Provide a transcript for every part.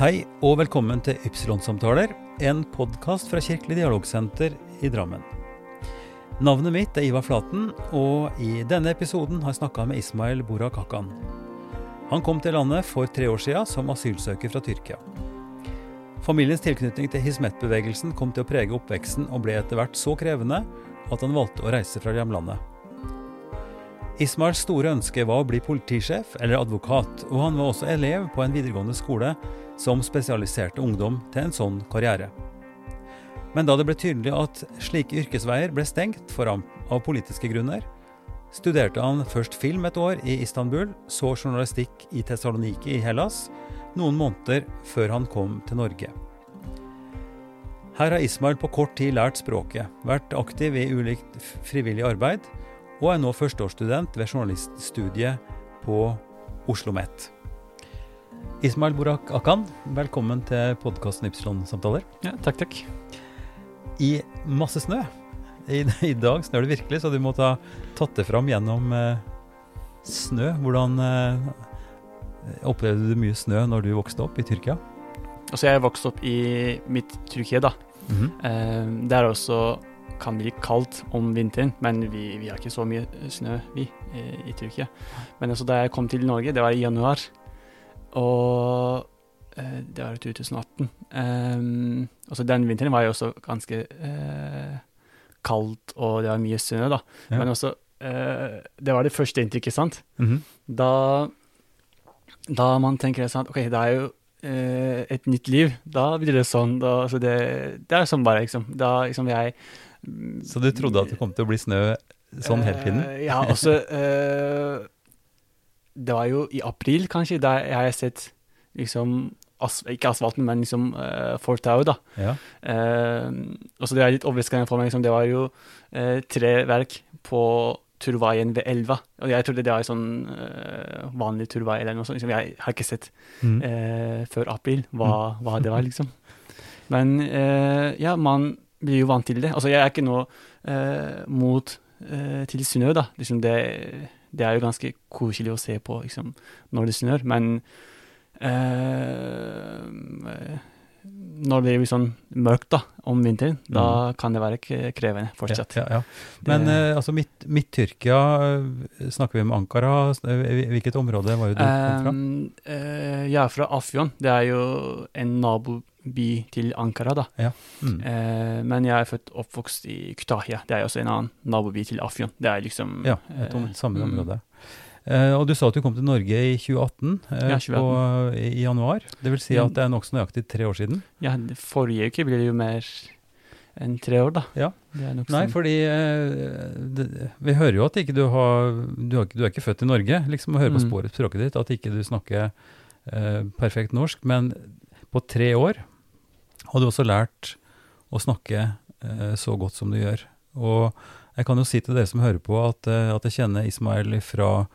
Hei og velkommen til Ypsilon-samtaler, en podkast fra Kirkelig dialogsenter i Drammen. Navnet mitt er Ivar Flaten, og i denne episoden har jeg snakka med Ismail Borak Hakan. Han kom til landet for tre år siden som asylsøker fra Tyrkia. Familiens tilknytning til Hismet-bevegelsen kom til å prege oppveksten og ble etter hvert så krevende at han valgte å reise fra hjemlandet. Ismails store ønske var å bli politisjef eller advokat, og han var også elev på en videregående skole som spesialiserte ungdom til en sånn karriere. Men da det ble tydelig at slike yrkesveier ble stengt for ham av politiske grunner, studerte han først film et år i Istanbul, så journalistikk i Tessaloniki i Hellas, noen måneder før han kom til Norge. Her har Ismail på kort tid lært språket, vært aktiv i ulikt frivillig arbeid, og er nå førsteårsstudent ved journaliststudiet på Oslo OsloMet. Ismail Borak Akan, velkommen til podkasten Ypsilon-samtaler. Ja, takk, takk. I masse snø. I, I, dag snør det virkelig, så du må ta tatt det fram gjennom eh, snø. Hvordan eh, opplevde du mye snø når du vokste opp i Tyrkia? Altså, jeg vokste opp i mitt Tyrkia, da. Mm -hmm. eh, det er også kan bli kaldt om vinteren, men vi, vi har ikke så mye snø, vi, i, i Tyrkia. Men altså, da jeg kom til Norge, det var i januar, og eh, det var i 2018. Um, altså den vinteren var jo også ganske uh, kaldt, og det var mye snø, da. Ja. Men også uh, Det var det første inntrykket, sant? Mm -hmm. Da da man tenker sånn OK, det er jo uh, et nytt liv. Da blir det sånn. Da, altså det, det, er sånn bare, liksom. Da liksom jeg Så du trodde at det kom til å bli snø sånn hele tiden? ja, også det var jo i april, kanskje, da jeg har sett liksom as, Ikke asfalten, men liksom uh, fortauet, da. Ja. Og så det er litt overraskende for meg. Liksom, det var jo uh, treverk på turveien ved elva. Og jeg trodde det var sånn uh, vanlig turvei eller noe sånt. Liksom, jeg har ikke sett mm. uh, før april hva, mm. hva, det var, liksom. Men uh, ja, man blir jo vant til det. Altså, jeg er ikke noe mot til snø, da. Liksom det det er jo ganske koselig å se på liksom, når det snør, men eh, når det blir sånn mørkt da, om vinteren, mm. da kan det være krevende fortsatt. Ja, ja, ja. Men det, eh, altså midt, midt, midt snakker vi om Ankara? Eh, hvilket område var det du kom fra? Eh, jeg er fra Afyon. Det er jo en nabo by til Ankara, da. Ja. Mm. Eh, men jeg er født og oppvokst i Kutahya. Det er også en annen naboby til Afyon. Det er liksom Ja, et om, samme område. Mm. Eh, og du sa at du kom til Norge i 2018, eh, ja, 2018. På, i januar. Det vil si at det er nokså nøyaktig tre år siden? Ja, forrige uke blir det jo mer enn tre år, da. Ja. Nei, sånn. fordi eh, det, vi hører jo at ikke du har du, har, du er ikke født i Norge, liksom, å høre på mm. språket ditt, at ikke du snakker eh, perfekt norsk. Men på tre år har du også lært å snakke eh, så godt som du gjør. Og jeg kan jo si til dere som hører på, at, eh, at jeg kjenner Ismail ifra,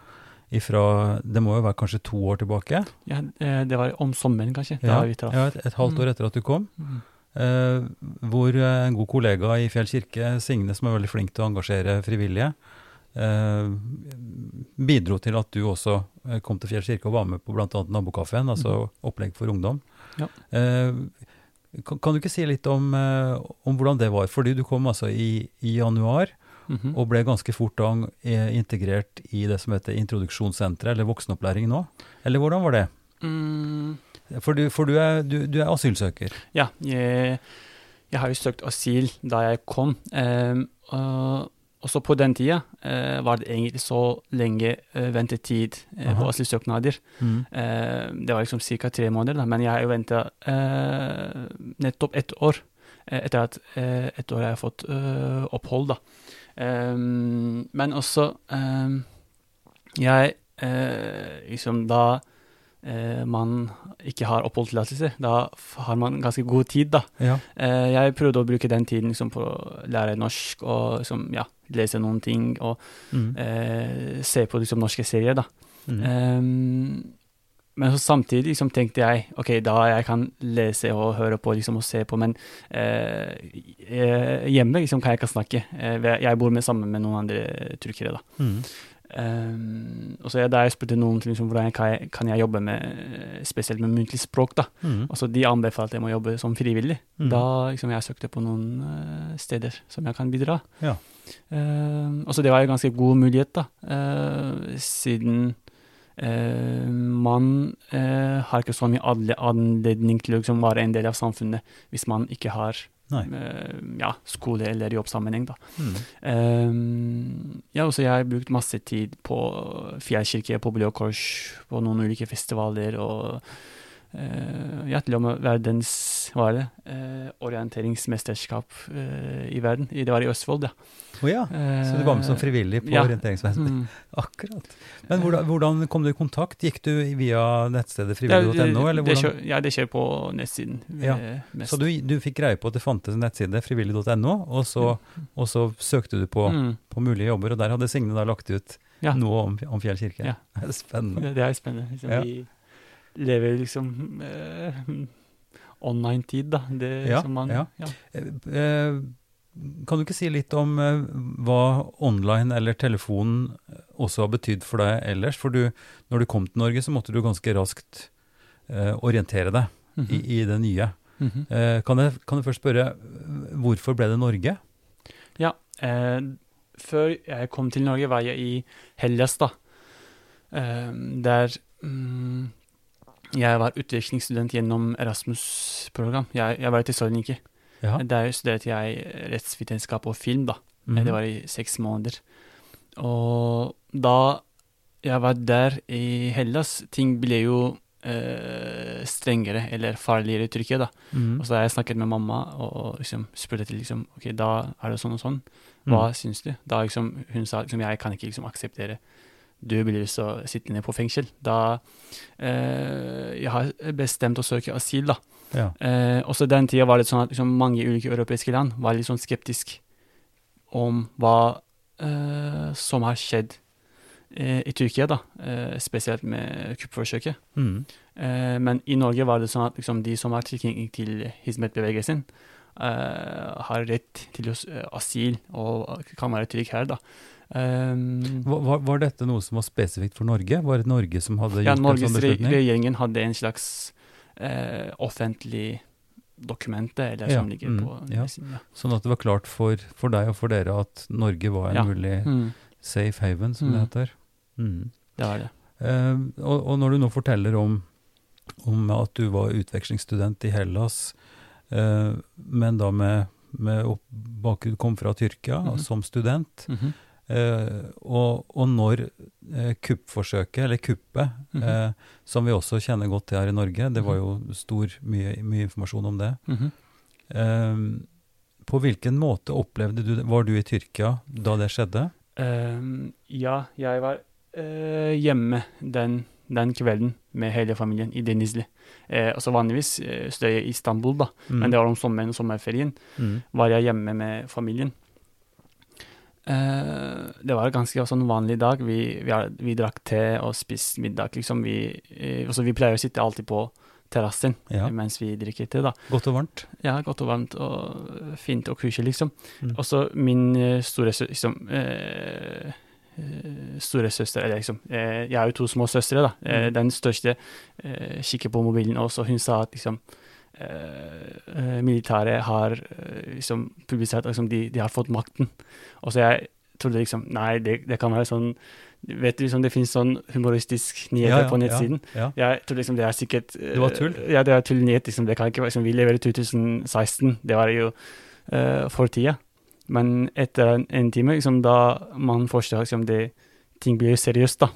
ifra, Det må jo være kanskje to år tilbake? Ja, eh, det var om sommeren, kanskje. Ja, ja et, et, halvt år mm. etter at du kom. Mm. Eh, hvor en god kollega i Fjell kirke, Signe, som er veldig flink til å engasjere frivillige, eh, bidro til at du også eh, kom til Fjell kirke og var med på bl.a. Nabokafeen, altså mm. opplegg for ungdom. Ja. Eh, kan, kan, du ikke si litt om, eh, om, hvordan det var? Fordi du kom altså i, i januar. Mm -hmm. Og ble ganske fort da eh, integrert i det som heter introduksjonssenteret, eller voksenopplæring nå. Eller hvordan var det? Mm. For, du, for du, er, du, du, er, asylsøker? Ja, jeg, jeg, har jo søkt asyl da jeg kom. Um, og og så på den tida eh, var det egentlig så lenge eh, ventetid eh, på asylsøknader. Mm. Eh, det var liksom ca. tre måneder, da, men jeg har jo venta eh, nettopp ett år. Eh, etter at et år har jeg fått opphold, da. men også Jeg liksom da man ikke har oppholdstillatelse. Da har man ganske god tid, da. Ja. Eh, jeg prøvde å bruke den tiden liksom, på å lære norsk og liksom, ja, lese noen ting og mm. eh, se på liksom, norske serier, da. Mm. Um, men så samtidig liksom, tenkte jeg ok, da jeg kan lese og høre på liksom, og se på, men eh, hjemme liksom, kan jeg ikke snakke. Eh, jeg bor med, sammen med noen andre turkere. da. Mm. Um, og så Da jeg spurte noen liksom, hvordan kan jeg, kan jeg jobbe med spesielt med muntlig språk, da. Mm. Altså, de anbefalte jeg må jobbe som frivillig. Mm. Da liksom, jeg søkte på noen uh, steder som jeg kan bidra. Ja. Um, og så det var en ganske god mulighet, da, uh, siden uh, man har ikke så mye anledning til å liksom, være en del av samfunnet hvis man ikke har ja, skole- eller jobbsammenheng. Da. Mm. Um, ja, jeg har brukt masse tid på Fjellkirke, på Blå Kors, på noen ulike festivaler og Ja, til og med verdens hva er det, uh, orienteringsmesterskap uh, i verden. Det var i Østfold, ja. Oh, ja. Så du var med som frivillig på ja. orienteringsmesterskapet. Mm. Akkurat. Men hvordan, hvordan, kom du i kontakt? Gikk du via nettstedet frivillig.no? Ja, ja, det skjer på nettsiden. Ja. Så du, du, fikk greie på at det fantes en nettside, frivillig.no, og, så, og så søkte du på, mm. på mulige jobber, og der hadde Signe da lagt ut ja. noe om, om Fjell kirke? Ja. Det er spennende. Det, det er spennende. Liksom, vi lever liksom eh, online-tid, da. Det ja, som man ja. ja. Eh, kan du ikke si litt om eh, hva online eller telefonen også har betydd for deg ellers? For du, når du kom til Norge, så måtte du ganske raskt eh, orientere deg mm -hmm. i, i, det nye. Mm -hmm. kan, jeg, kan, jeg, først spørre, hvorfor ble det Norge? Ja, før jeg kom til Norge, var jeg i Hellas, da. der mm, jeg var utvekslingsstudent gjennom Erasmus-program. Jeg, jeg, var i Tessaloniki. Ja. Der studerte jeg rettsvitenskap og film, da. Mm. Det var i seks måneder. Og da jeg var der i Hellas, ting ble jo eh, strengere eller farligere i Tyrkia, da. Mm. Og så har jeg snakket med mamma og liksom spurte til liksom OK, da er det sånn og sånn. Hva Mm. syns du? Da liksom, hun sa liksom jeg kan ikke liksom akseptere du blir så sittende på fengsel. Da eh, Jeg har bestemt å søke asyl, da. Ja. Eh, også den tida var det sånn at liksom, mange ulike europeiske land var litt sånn skeptiske om hva eh, som har skjedd eh, i Tyrkia, da. Eh, spesielt med kuppforsøket. Mm. Eh, men i Norge var det sånn at liksom, de som har tilknytning til Hizmet-bevegelsen, eh, har rett til asyl og kan være trygg her, da. Um, var, var, dette noe som var spesifikt for Norge? Var det Norge som hadde gjort ja, en sånn Norges beslutning? regjeringen hadde en slags eh, offentlig dokument eller Ja, som ligger mm, på ja. Sånn at det var klart for, for deg og for dere at Norge var en mulig Mm, safe haven, som det Mm. heter. Mm. det var det. Eh, og, og når du nå forteller om, om at du var utvekslingsstudent i Hellas, eh, men da med, med bakgrunn kom fra Tyrkia -hmm. som student, Mhm. Eh, og, og når eh, kuppforsøket, eller kuppet, Mhm. eh, som vi også kjenner godt til her i Norge, det var Mhm. jo stor, mye, mye informasjon om det, Mhm. eh, på hvilken måte opplevde du det? Var du i Tyrkia da det skjedde? Ja, jeg var hjemme den, den kvelden med hele familien i Denizli. Altså vanligvis uh, jeg i Istanbul, da, Mm. men det var om sommeren og sommerferien. Mm. var jeg hjemme med familien. Eh, det var en ganske sånn vanlig dag. Vi, vi, vi drakk te og spiste middag, liksom. Vi, eh, altså, vi pleier å sitte alltid på terrassen Ja. mens vi drikker te, da. Godt og varmt? Ja, godt og varmt og fint og koselig, liksom. Mm. Og så min eh, store søster liksom, eh, eh, storesøster Eller liksom eh, Jeg har jo to små søstre, da. Eh, Mm. den største eh, kikker på mobilen og hun sa at liksom eh, eh, militæret har eh, liksom publisert liksom, de, de har fått makten. Og så jeg trodde liksom Nei, det, det kan være sånn Vet du, liksom, det finnes sånn humoristisk nyheter på nettsiden. Ja, Jeg tror liksom det er sikkert Det var tull? eh, Ja, det er tullnyhet. Liksom. Det kan ikke liksom, Vi lever i 2016. Det var jo uh, fortida. Men etter en, en time, liksom, da man forstår liksom, det Ting blir seriøst, da.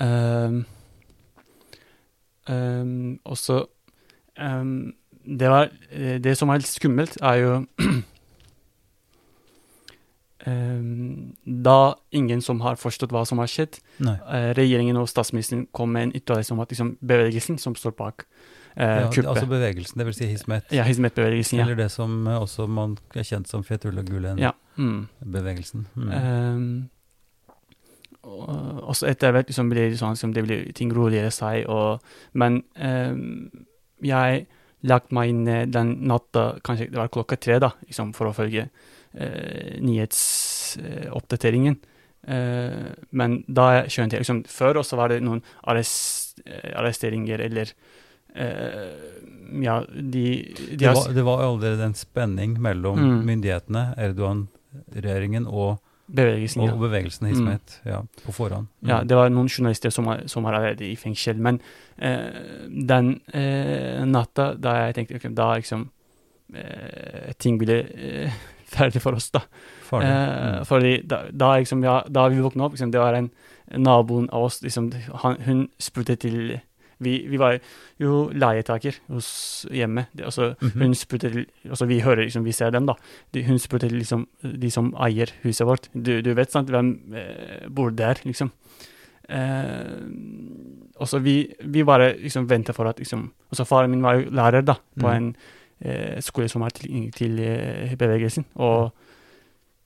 Um, um, og så um, Det var eh, Det som er litt skummelt, er jo um, Da ingen som har forstått hva som har skjedd, eh, regjeringen og statsministeren kom med en ytterligere om at liksom, bevegelsen som står bak eh, Ja, kuppet altså bevegelsen, det vil si Hizmet, Ja, Hizmet-bevegelsen, ja. eller det som også man er kjent som Fethullah og Mm. Gulen-bevegelsen. Mm. Um, og også etter hvert liksom blir det sånn som det blir ting roligere seg, og Men um, jeg lagt meg inn eh, den natta, kanskje det var klokka tre, da, liksom, for å følge eh, nyhetsoppdateringen. Eh, men da skjønte jeg liksom Før også var det noen arrest, eh, arresteringer eller eh, Ja, de, de Det var, det var allerede en spenning mellom Mm. myndighetene, Erdogan-regjeringen og, bevegelsen. og Ja. bevegelsen Hizmet ja, på forhånd. Mm. ja, det var noen journalister som, var- som har allerede i fengsel. Men eh, den eh, natta da jeg tenkte okay, da liksom eh, Ting ble eh, ferdig for oss, da. Farlig. Eh, Mm. fordi da, da, liksom, ja, da vi våkna opp, liksom, det var en naboen av oss liksom, han, Hun spurte til vi, vi var jo leietaker hos hjemme. Det, altså, Mhm. Hun spurte altså Vi hører liksom, vi ser dem, da. De, hun spurte liksom, de som eier huset vårt. Du, du vet sant, hvem eh, bor der, liksom. Eh, og så vi, vi bare liksom venta for at liksom altså Faren min var jo lærer da, på Mm. en eh, skole som er til, til eh, bevegelsen. Og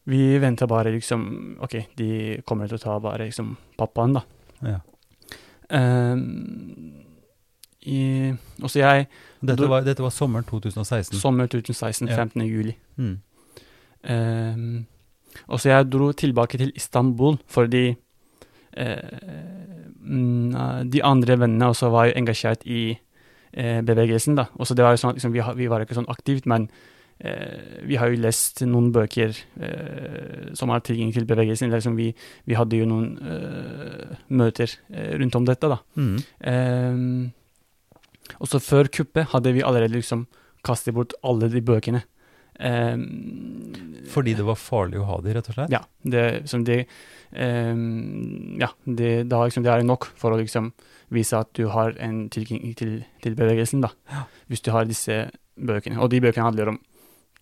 vi venta bare liksom OK, de kommer til å ta bare liksom pappaen, da. ja. Um, i, også jeg, dette, var, dette var sommeren 2016. sommer 2016, Ja. 15. juli. Mm. Um, og så jeg dro tilbake til Istanbul fordi eh, mm, de andre vennene også var jo engasjert i uh, bevegelsen. da. Også det var jo sånn, at liksom, vi, vi var ikke sånn aktivt, men uh, vi har jo lest noen bøker som har tilgang til bevegelsen. Liksom vi, vi hadde jo noen møter rundt om dette. da. Mm. Um, og så før kuppet hadde vi allerede liksom kastet bort alle de bøkene. Um, Fordi det var farlig å ha de, rett og slett? Ja. Det, som de, um, ja, det, da liksom, det er nok for å liksom vise at du har en tilknytning til, til bevegelsen, da. Hvis du har disse bøkene. Og de bøkene handler om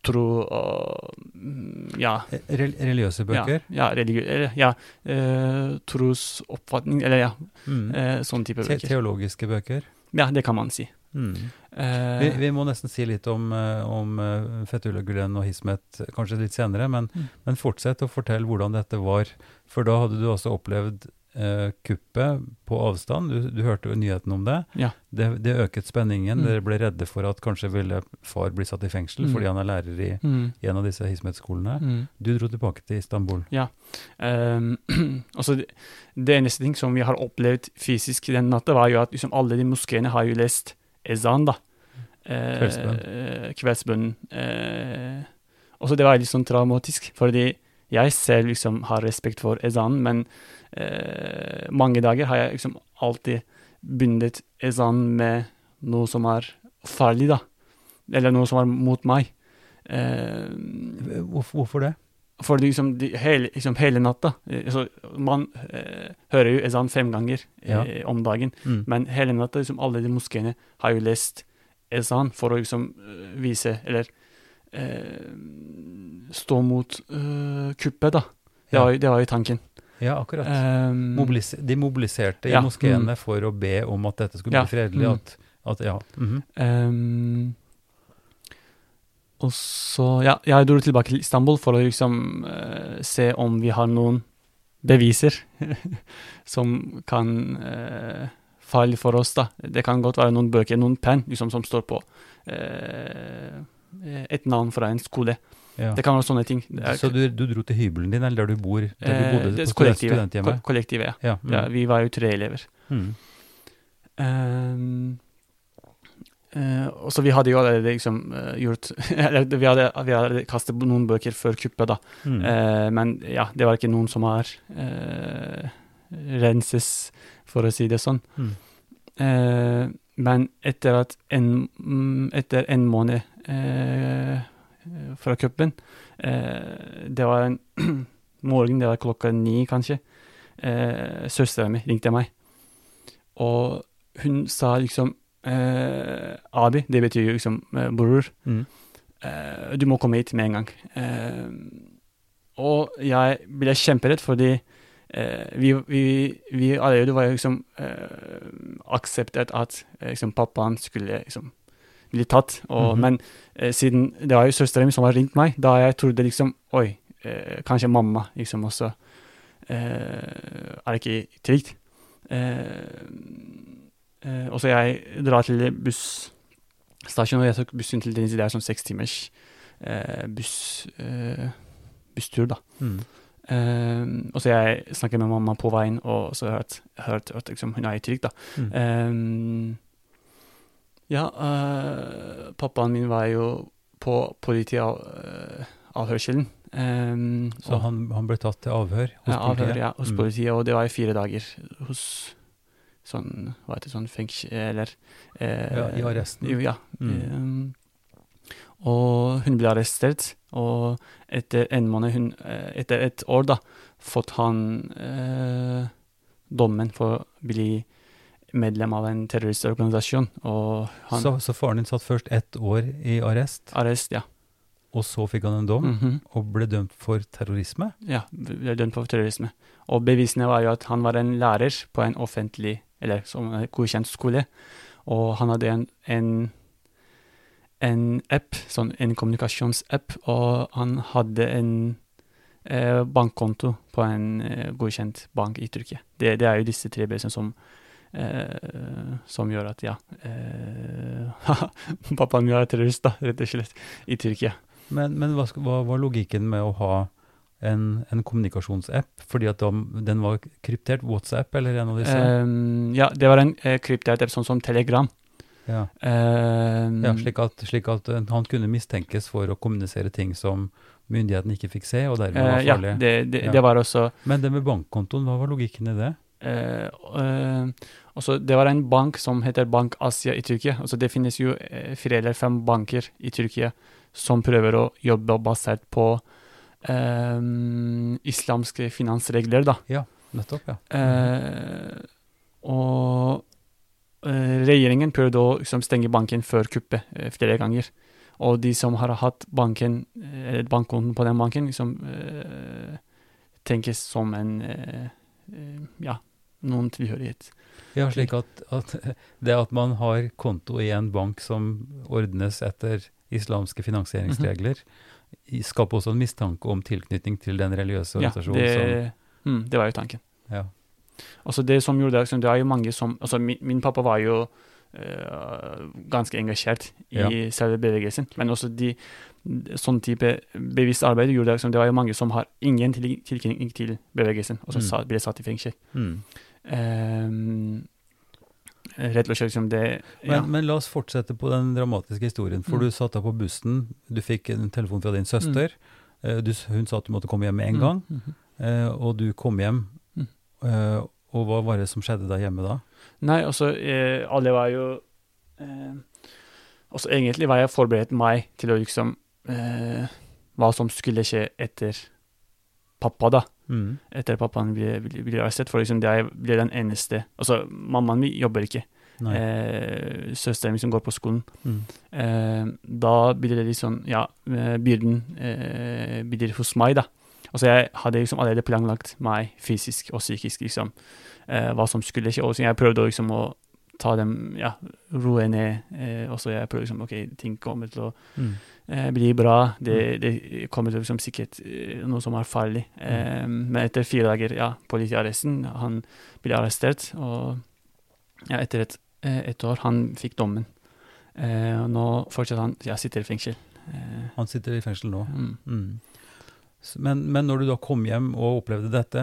tro og ja, Rel religiøse bøker? ja, ja, religi eller, ja eh, trosoppfatning, eller ja, Mm. eh, sånn type Te bøker. teologiske bøker? Ja, det kan man si. Mm. Uh, Vi, vi må nesten si litt om, eh, om eh, Fethullah Gulen og Hismet kanskje litt senere, men, Mm. men fortsett å fortelle hvordan dette var. For da hadde du også opplevd eh, kuppet på avstand. Du, du hørte jo nyheten om det. Ja. Det, det øket spenningen. Mm. Dere ble redde for at kanskje ville far bli satt i fengsel Mm. fordi han er lærer i, mm, i en av disse Hismet-skolene. mm. Du dro tilbake til Istanbul. Um, altså det, det eneste ting som vi har opplevd fysisk den natta, var jo at liksom alle de moskeene har jo lest ezan, da. Eh, Kveldsbønn. eh, Kveldsbønnen. Eh, også det var litt sånn traumatisk, fordi jeg selv liksom har respekt for ezan, men eh, mange dager har jeg liksom alltid bundet ezan med noe som er farlig, da. Eller noe som er mot meg. Eh, Hvorfor, hvorfor det? for liksom, de, hele, liksom hele natta eh, altså, Man eh, hører jo ezan fem ganger Ja. eh, om dagen, Mm. men hele natta liksom, alle de moskeene har jo lest ezan for å liksom eh, vise Eller eh, stå mot eh, kuppet, da. Det, Ja. var, det var jo tanken. Ja, akkurat. Um, Mobilis de mobiliserte i moskeene mm. for å be om at dette skulle Ja, bli fredelig. mm. At, at, ja. mhm. Um, og så Ja, jeg dro tilbake til Istanbul for å liksom uh, se om vi har noen beviser som kan uh, falle for oss, da. Det kan godt være noen bøker, noen penn, liksom, som står på eh, et navn fra en skole. Ja. Det kan være sånne ting. Er, Så du, du dro til hybelen din, eller der du bor? Der du eh, bodde er på kollektivet. Ko- kollektivet, ja. Mm. ja. Vi var jo tre elever. Mm. Um, uh, og så vi hadde jo allerede liksom uh, gjort vi hadde, vi hadde kastet noen bøker før kuppet, da. Mm. Uh, men ja, det var ikke noen som har eh, renses, for å si det sånn. Mm. Eh, men etter at en, mm, etter en måned eh, fra cupen eh, Det var en morgen, det var klokka ni, kanskje. Eh, Søstera mi ringte meg, og hun sa liksom eh, Abi, det betyr jo liksom eh, bror. Mm. Eh, du må komme hit med en gang. Eh, og jeg ble kjemperedd fordi eh, vi, vi, vi allerede var liksom eh, akseptert at eh, liksom, pappaen skulle liksom bli tatt. Og, Mhm. Men eh, siden det var jo søstera mi som har ringt meg, da jeg trodde liksom Oi, eh, kanskje mamma liksom også eh, Er ikke trygt. Eh, eh, og så jeg drar til busstasjonen, og jeg tok bussen til Denizli. Det er sånn seks timers eh, buss, eh, busstur, da. Mm. Um, og så jeg snakket med mamma på veien, og så hørt, hørt at liksom, hun er i trygg, da. Mm. Um, ja, øh, pappaen min var jo på politiavhørselen. Um, Så han, han ble tatt til avhør hos ja, avhør, politiet? ja, hos Mm. politiet, og det var i fire dager hos sånn, hva heter det, sånn fengsel, eller eh, Ja, i arresten. Jo, ja. Mm. Um, og hun ble arrestert, og etter en måned, hun, eh, etter et år, da, fått han eh, dommen for å bli medlem av en terroristorganisasjon, Så, så faren din satt først ett år i arrest, Arrest, ja. og så fikk han en dom, Mhm. og ble dømt for terrorisme? Ja, ble dømt for terrorisme. Og bevisene var jo at han var en lærer på en offentlig, eller som en godkjent skole, og han hadde en, en, en app, sånn en kommunikasjonsapp, og han hadde en eh, bankkonto på en eh, godkjent bank i Tyrkia. Det, det er jo disse tre bevisene som eh, som gjør at, ja eh, Pappaen min er terrorist, da, rett og slett, i Tyrkia. Men, men hva, hva var logikken med å ha en, en kommunikasjonsapp? Fordi at de, den var kryptert? WhatsApp eller en av disse? Um, ja, det var en eh, kryptert app, sånn som Telegram. ja. Um, ja, slik at, slik at eh, han kunne mistenkes for å kommunisere ting som myndighetene ikke fikk se, og dermed var eh, ja, det, det, Ja. det var også Men det med bankkontoen, hva var logikken i det? Eh, uh, Det var en bank som heter Bank Asia i Tyrkia. Altså, det finnes jo eh, fire eller fem banker i Tyrkia som prøver å jobbe basert på um, islamske finansregler, da. Nettopp, ja. Eh, og eh, regjeringen prøvde å liksom, stenge banken før kuppet flere ganger. Og de som har hatt banken, bankkonten på den banken, liksom tenkes som en ja, noen tilhørighet. Ja, slik at, at det at man har konto i en bank som ordnes etter islamske finansieringsregler, i- skaper også en mistanke om tilknytning til den religiøse Ja, organisasjonen som, mm, det var jo tanken. ja. Altså det som gjorde det, liksom, det er jo mange som altså min, min pappa var jo eh, ganske engasjert i Ja. selve bevegelsen, men også de sånn type bevisst arbeid gjorde det, liksom, det var jo mange som har ingen tilknytning til bevegelsen, og som Mm. ble satt i fengsel. Mm. Ehm, rett og slett som det Men, ja. men la oss fortsette på den dramatiske historien. For Mm. du satt da på bussen, du fikk en telefon fra din søster. eh, Du, hun sa at du måtte komme hjem med en Mm, gang, mm. eh, og du kom hjem. Mm. eh, Og hva var det som skjedde der hjemme da? Nei, altså, eh, alle var jo eh, Altså, egentlig var jeg forberedt meg til å liksom eh, Hva som skulle skje etter pappa, da. Mm. Etter pappaen blir, blir arrestert. For liksom, jeg blir den eneste Altså, mammaen min jobber ikke. Eh, søsteren min som går på skolen. Mm. Eh, da blir det litt sånn Ja, eh, byrden eh, blir hos meg, da. Altså, jeg hadde liksom allerede planlagt meg fysisk og psykisk, liksom, eh, hva som skulle skje. Og så jeg prøvde liksom å ta dem, ja, roe ned. Eh, og så jeg prøvde liksom, OK, ting kommer til å Mm. Eh, blir bra. Det, det kommer liksom sikkert eh, noe som er farlig. Eh, men etter fire dager, ja, politiarresten, han ble arrestert, og ja, etter et, et år, han fikk dommen. Eh, og nå fortsetter han, ja, sitter i fengsel. Han sitter i fengsel nå. mm. Mm. Men, men når du da kom hjem og opplevde dette,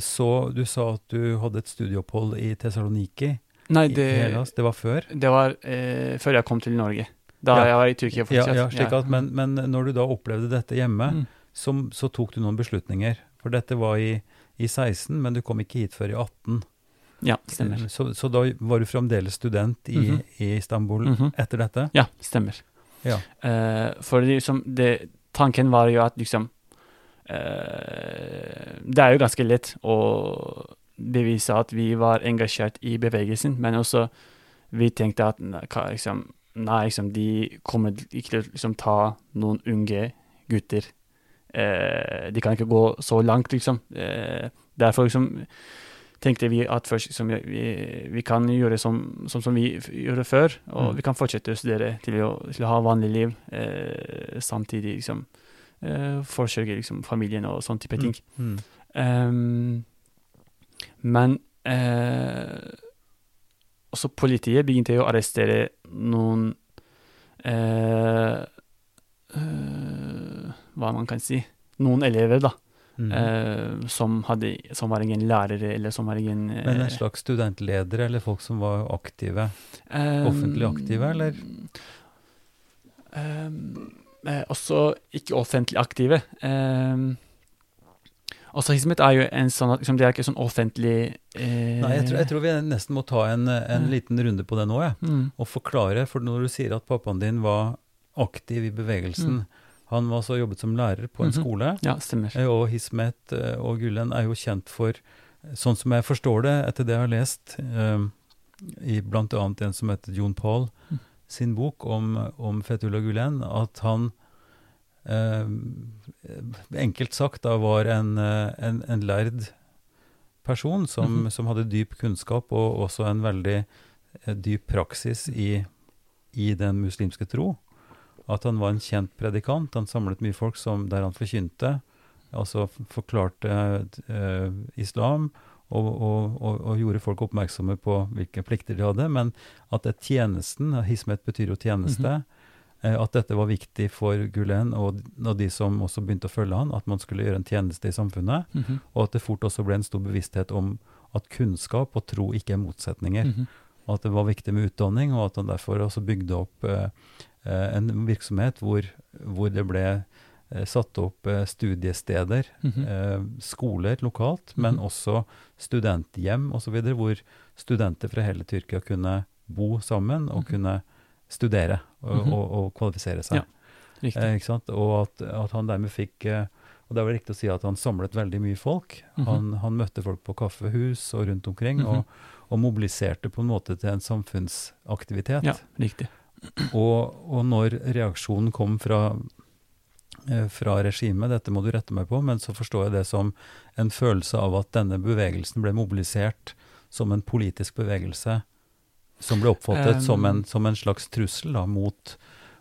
så du sa at du hadde et studieopphold i Tessaloniki Nei, det, Det var før? det var eh, før jeg kom til Norge. Da Ja. jeg var i Tyrkia Ja, fortsatt. ja slik at, men, men når du da opplevde dette hjemme, Mm. så, så tok du noen beslutninger. For dette var i, i 16, men du kom ikke hit før i 18. Ja, stemmer. Så, så da var du fremdeles student i, Mhm. i Istanbul Mhm. etter dette? Ja, stemmer. Ja. Uh, for liksom, det, tanken var jo at liksom uh, Det er jo ganske lett å bevise at vi var engasjert i bevegelsen, men også vi tenkte at liksom, nei, liksom, de kommer ikke til å liksom, ta noen unge gutter. Eh, de kan ikke gå så langt, liksom. Eh, derfor liksom tenkte vi at først liksom, vi, vi kan gjøre som, som, som vi gjorde før, og Mm. vi kan fortsette å studere til å, til å ha vanlig liv, eh, samtidig liksom eh, forsørge liksom, familien og sånn type ting. Mm. Um, men eh, også politiet begynte å arrestere noen eh, eh, Hva man kan si Noen elever, da. Mm. eh, som, hadde, som var ingen lærere, eller som var ingen eh, Men en slags studentledere, eller folk som var aktive? eh, offentlig aktive, eller? eh, også ikke offentlig aktive. Eh, Hizmet er jo en sånn liksom, det er ikke sånn offentlig eh, Nei, jeg tror, jeg tror vi nesten må ta en, en liten runde på det nå, jeg. mm, Og forklare, for når du sier at pappaen din var aktiv i bevegelsen Mm. Han var så jobbet som lærer på en -hmm. skole, Ja, stemmer. eh, og Hismet eh, og Gulen er jo kjent for, sånn som jeg forstår det etter det jeg har lest, eh, i annet en som heter Jon Paul, Mm. sin bok om, om Fethullah Gulen, at han enkelt sagt da var en, eh, en, en lærd person som, Mhm. som hadde dyp kunnskap og også en veldig eh, dyp praksis i, i den muslimske tro. At han var en kjent predikant. Han samlet mye folk som, der han forkynte, altså forklarte eh, islam og, og, og, og gjorde folk oppmerksomme på hvilke plikter de hadde. Men at det tjenesten, hismet betyr jo tjeneste, eh, at dette var viktig for Gulen og, og de som også begynte å følge han, at man skulle gjøre en tjeneste i samfunnet. Mhm, Og at det fort også ble en stor bevissthet om at kunnskap og tro ikke er motsetninger. mhm, Og at det var viktig med utdanning, og at han derfor også bygde opp eh, eh, en virksomhet hvor, hvor det ble eh, satt opp eh, studiesteder, mm -hmm. skoler lokalt, men Mhm. også studenthjem osv., hvor studenter fra hele Tyrkia kunne bo sammen og Mhm. kunne studere og, Mhm. og, og kvalifisere seg. Ja, Riktig. Eh, ikke sant? Og at, at han dermed fikk eh, Og det er vel riktig å si at han samlet veldig mye folk. Mhm. Han, han møtte folk på kaffehus og rundt omkring, Mhm. og, og mobiliserte på en måte til en samfunnsaktivitet. Ja, riktig. Og, og når reaksjonen kom fra, eh, fra regimet, dette må du rette meg på, men så forstår jeg det som en følelse av at denne bevegelsen ble mobilisert som en politisk bevegelse som ble oppfattet Um, som, en, som en slags trussel da, mot,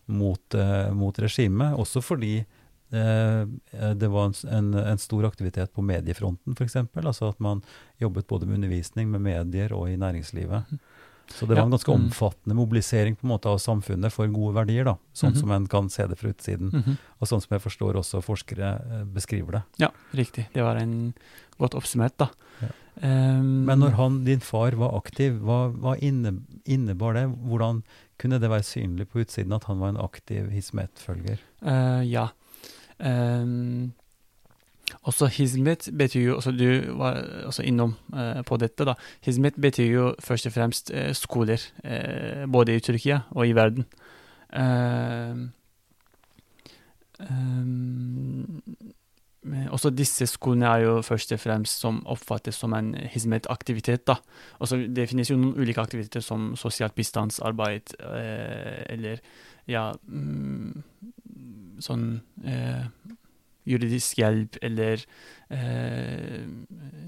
mot, uh, mot regimet. Også fordi uh, det var en, en, en stor aktivitet på mediefronten, f.eks. Altså at man jobbet både med undervisning, med medier og i næringslivet. Så det var en ganske mm. omfattende mobilisering på en måte av samfunnet for gode verdier, da, sånn Mhm. som en kan se det fra utsiden. Mhm. Og sånn som jeg forstår også forskere eh, beskriver det. Ja, riktig. Det var en godt oppsummert, da. Ja. Um, Men når han, din far var aktiv, hva, hva inne, innebar det? Hvordan kunne det være synlig på utsiden at han var en aktiv hizmet-følger? Uh, Ja. Um, også hizmet betyr jo også Du var også innom uh, på dette, da. Hizmet betyr jo først og fremst uh, skoler, både i Tyrkia og i verden. Um, også disse skolene er jo først og fremst som oppfattes som en hizmet-aktivitet. da. Også Det finnes jo noen ulike aktiviteter som sosialt bistandsarbeid eh, eller ja mm, sånn eh, juridisk hjelp eller eh,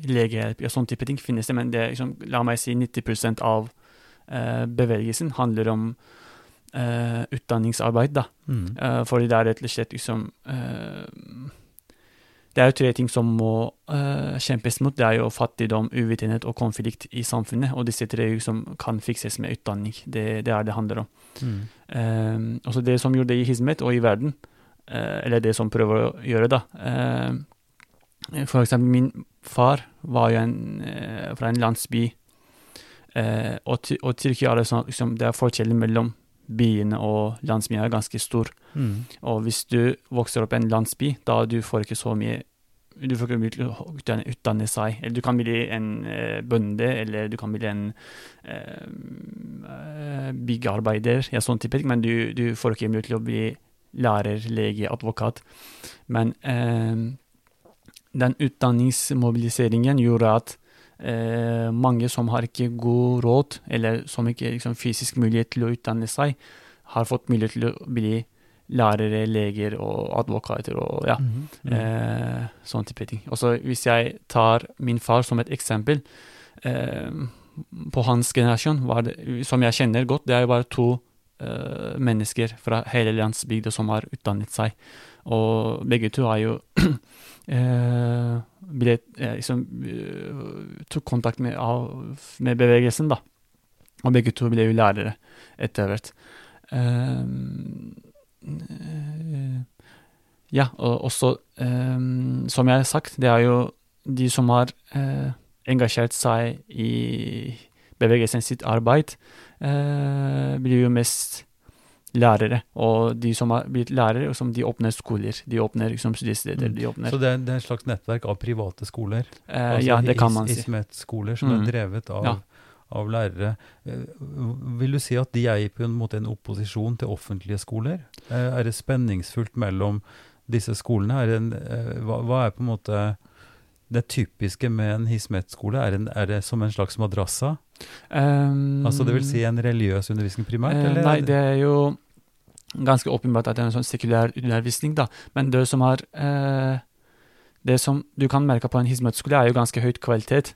legehjelp, ja, sånn type ting finnes det, men det liksom, la meg si 90 av eh, bevegelsen handler om eh, utdanningsarbeid, da. Mm. Eh, fordi det er rett og slett liksom eh, Det er jo tre ting som må uh, kjempes mot. Det er jo fattigdom, uvitenhet og konflikt i samfunnet. Og disse tre som kan fikses med utdanning. Det, det er det handler om. Mm. Um, også det som gjorde det i Hizmet og i verden, uh, eller det som prøver å gjøre, da. Uh, for eksempel min far var jo en, eh, fra en landsby, og, og Tyrkia er det sånn liksom, det er forskjellen mellom byene og landsbyene er ganske stor. Mm. Og hvis du vokser opp i en landsby, da du får ikke så mye du får ikke mye utdanne, utdanne seg. Eller du kan bli en eh, bønde, eller du kan bli en eh, eh, byggearbeider, ja, sånn type men du, du får ikke mulighet til å bli lærer, lege, advokat. Men eh, den utdanningsmobiliseringen gjorde at eh, mange som har ikke god råd, eller som ikke liksom, fysisk mulighet til å utdanne seg, har fått mulighet til å bli lærere, leger og advokater og ja, mm -hmm. eh, sånn type ting. Og så hvis jeg tar min far som et eksempel, eh, på hans generasjon, var det, som jeg kjenner godt, det er jo bare to eh, mennesker fra hele landsbygda som har utdannet seg. Og begge to har jo eh, ble, eh, liksom, eh, tok kontakt med, med bevegelsen, da. Og begge to ble jo lærere etter hvert. Um, eh, ja, og også um, som jeg har sagt, det er jo de som har eh, engasjert seg i bevegelsen sitt arbeid, eh, blir jo mest lærere. Og de som har blitt lærere, og som de åpner skoler. De åpner liksom studiesteder. Mm. De åpner Så det er, det er et slags nettverk av private skoler? eh, altså Ja, det kan is- man si. Ismet-skoler som Mm. er drevet av, Ja. av lærere. Eh, Vil du si at de er på en måte en opposisjon til offentlige skoler? Eh, Er det spenningsfullt mellom disse skolene? Er det en, eh, hva, hva er på en måte det typiske med en Hismet-skole? Er, er det som en slags madrassa? Um, Altså det vil si en religiøs undervisning primært? Eller? nei, det er jo ganske åpenbart at det er en sånn sekulær undervisning, da. Men det som har eh, Det som du kan merke på en hismøteskole, er jo ganske høyt kvalitet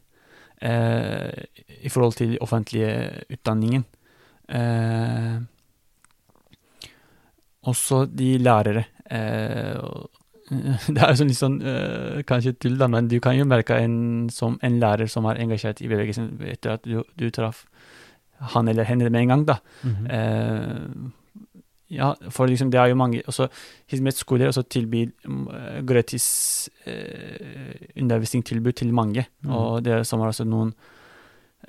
eh, i forhold til offentlige utdanningen. Eh, også de lærere. Eh, det er jo sånn litt sånn eh, kanskje tull, da, men du kan jo merke en, som en lærer som er engasjert i bevegelsen etter at du, du traff han eller henne med en gang, da. Mhm. Eh, ja, for liksom det er jo mange også Hizmet-skoler også tilbyr mm, eh, gratis eh, undervisningstilbud til mange. Mm. Og det som er også noen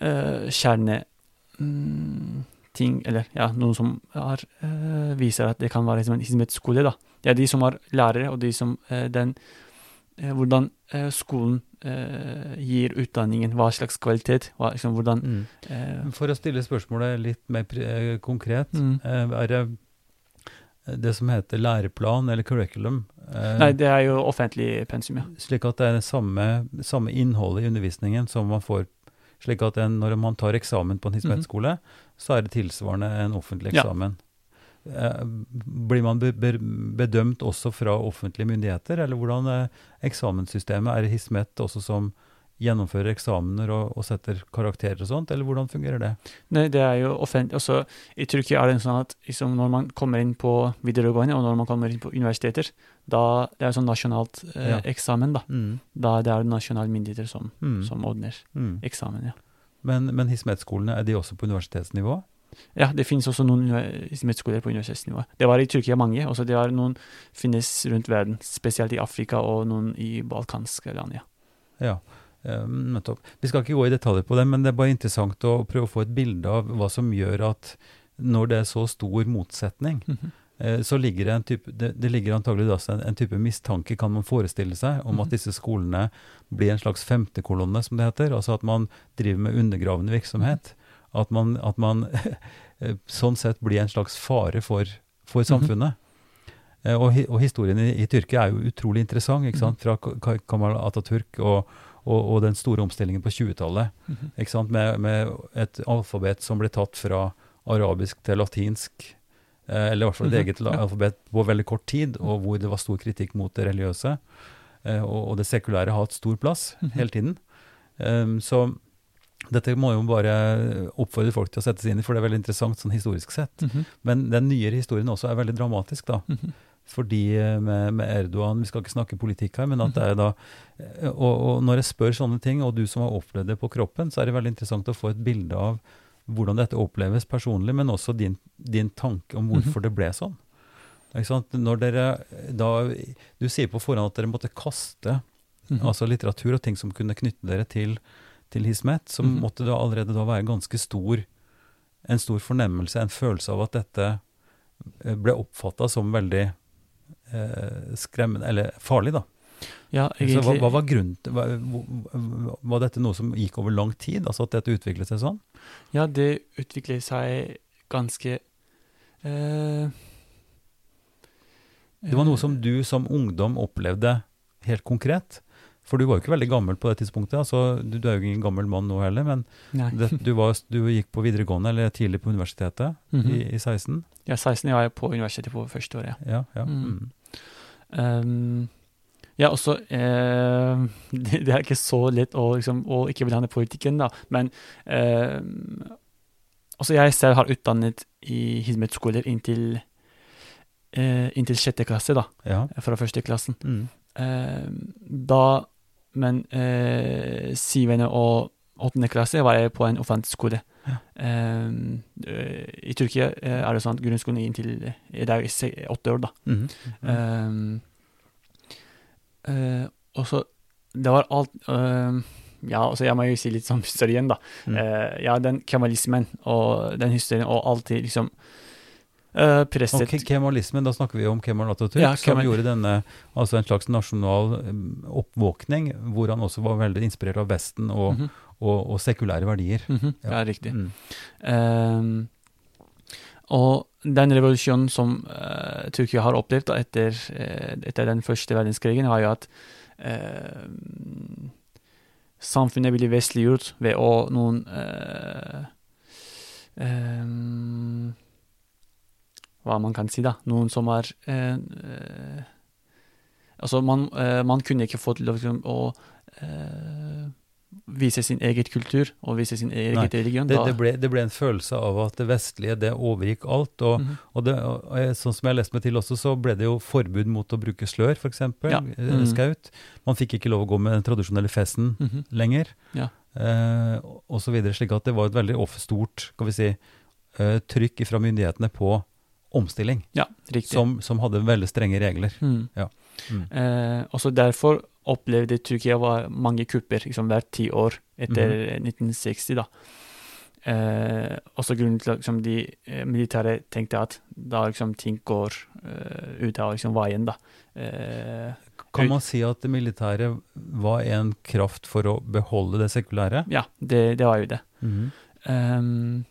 eh, kjerne mm, eller ja, noen som er, eh, viser at det kan være liksom en Hizmet-skole. da. Det er de som er lærere, og de som eh, den eh, Hvordan eh, skolen gir utdanningen, hva slags kvalitet, hva, liksom, hvordan Mm. For å stille spørsmålet litt mer konkret, mm. er det det som heter læreplan eller curriculum? eh, Nei, det er jo offentlig pensum, ja. Slik at det er det samme, samme innholdet i undervisningen som man får Slik at en, når man tar eksamen på en hismettskole, mm -hmm. så er det tilsvarende en offentlig eksamen. Ja. Eh, blir man be, be, bedømt også fra offentlige myndigheter, eller hvordan er eksamenssystemet? Er i Hismet også som gjennomfører eksamener og, og setter karakterer og sånt, eller hvordan fungerer det? Nei, det er jo offentlig også, I Tyrkia er det sånn at liksom, når man kommer inn på videregående, og når man kommer inn på universiteter, da det er sånn nasjonalt eh, Ja. eksamen, da. Mm. Da det er nasjonale myndigheter som, Mm. som ordner Mm. eksamen, ja. Men, men Hismet-skolene, er de også på universitetsnivå? Ja, det finnes også noen universitetsskoler på universitetsnivå. Det var i Tyrkia mange, og det er noen finnes rundt verden, spesielt i Afrika og noen i balkanske land, ja. Ja, nettopp. Vi skal ikke gå i detaljer på det, men det er bare interessant å prøve å få et bilde av hva som gjør at når det er så stor motsetning, eh, så ligger det en type, det, det ligger antagelig da en, en type mistanke, kan man forestille seg, om Mhm. at disse skolene blir en slags femtekolonne, som det heter. Altså at man driver med undergravende virksomhet. At man, at man eh, sånn sett blir en slags fare for, for Mhm. samfunnet. Eh, Og, og historien i, i Tyrkia er jo utrolig interessant, ikke sant? fra Ka- Ka- Kamal Atatürk og, og, og den store omstillingen på 20-tallet. Mm -hmm. Med, med et alfabet som ble tatt fra arabisk til latinsk, eh, eller i hvert fall et Mhm, eget ja. alfabet på veldig kort tid, og hvor det var stor kritikk mot det religiøse. Eh, og, og det sekulære har hatt stor plass Mhm. hele tiden. Um, så dette må jo bare oppfordre folk til å sette seg inn i, for det er veldig interessant sånn historisk sett. Mhm. Men den nyere historien også er veldig dramatisk, da. Mhm. Fordi eh, med, med Erdogan Vi skal ikke snakke politikk her, men at det er da eh, og, og når jeg spør sånne ting, og du som har opplevd det på kroppen, så er det veldig interessant å få et bilde av hvordan dette oppleves personlig, men også din, din tanke om hvorfor det ble sånn. Ikke sant? Når dere da Du sier på forhånd at dere måtte kaste Mhm. altså litteratur og ting som kunne knytte dere til, til Hismet, så Mhm. måtte det allerede da være ganske stor en stor fornemmelse, en følelse av at dette eh, ble oppfatta som veldig skremmende, eller farlig, da. Ja, egentlig, hva, hva var grunnen til var, var- dette noe som gikk over lang tid, altså at dette utviklet seg sånn? Ja, det utviklet seg ganske eh, Det var noe som du som ungdom opplevde helt konkret? For du var jo ikke veldig gammel på det tidspunktet. altså Du, du er jo ingen gammel mann nå heller, men det, du, var, du gikk på videregående eller tidlig på universitetet Mhm. i, i 16? Ja, 16 var jeg på universitetet på første året. ja. Ja, ja. Mm. Um, ja, også eh, det, det er ikke så lett å, liksom, å ikke blande politikken, da. Men eh, også jeg selv har utdannet i Hizmet-skoler inntil, eh, inntil sjette klasse, da. ja. Fra første klassen. Mm. Eh, da Men eh, syvende og åttende klasse var jeg på en offentlig skole. Ja. Um, I Tyrkia eh, er det sånn at grunnskolen er inntil i det er se- åtte år, da. Mhm. Um, uh, og så Det var alt øh, Ja, altså jeg må jo si litt sånn historien, da. Mm. Uh, ja, den kemalismen og den historien, og alltid liksom øh, presset Og kemalismen, da snakker vi om Kemal Atatürk, Ja, som gjorde denne, altså en slags nasjonal um, oppvåkning, hvor han også var veldig inspirert av Vesten og, Mhm, og, og sekulære verdier. mhm, Ja. Ja, riktig. Mm. Ehm, og den revolusjonen som uh, Tyrkia har opplevd da, etter, eh, etter den første verdenskrigen, var jo at uh, samfunnet ble vestliggjort ved å noen eh, ehm, Hva man kan si, da. Noen som er eh, eh, Altså, man, eh, man kunne ikke fått lov til å eh, vise sin eget kultur og vise sin egen Nei, religion. Det, da- det, ble, det ble en følelse av at det vestlige det overgikk alt. Og, Mhm. og, det, og sånn som jeg har lest meg til også, så ble det jo forbud mot å bruke slør, f.eks. Ja. Mm -hmm. Skaut. Man fikk ikke lov å gå med den tradisjonelle festen Mhm. lenger. Ja. Eh, og så videre, slik at det var et veldig stort skal vi si, eh, trykk fra myndighetene på omstilling, Ja, riktig. som, som hadde veldig strenge regler. Mm. Ja. Mm. Eh, også derfor opplevde Tyrkia var mange kupper liksom, hvert ti år etter mm. 1960. da. Eh, også grunnen til at liksom, de eh, militære tenkte at da liksom, ting går uh, ut av liksom, veien. da. Eh, Kan man si at det militære var en kraft for å beholde det sekulære? ja, det, det var jo det. Mm. Um,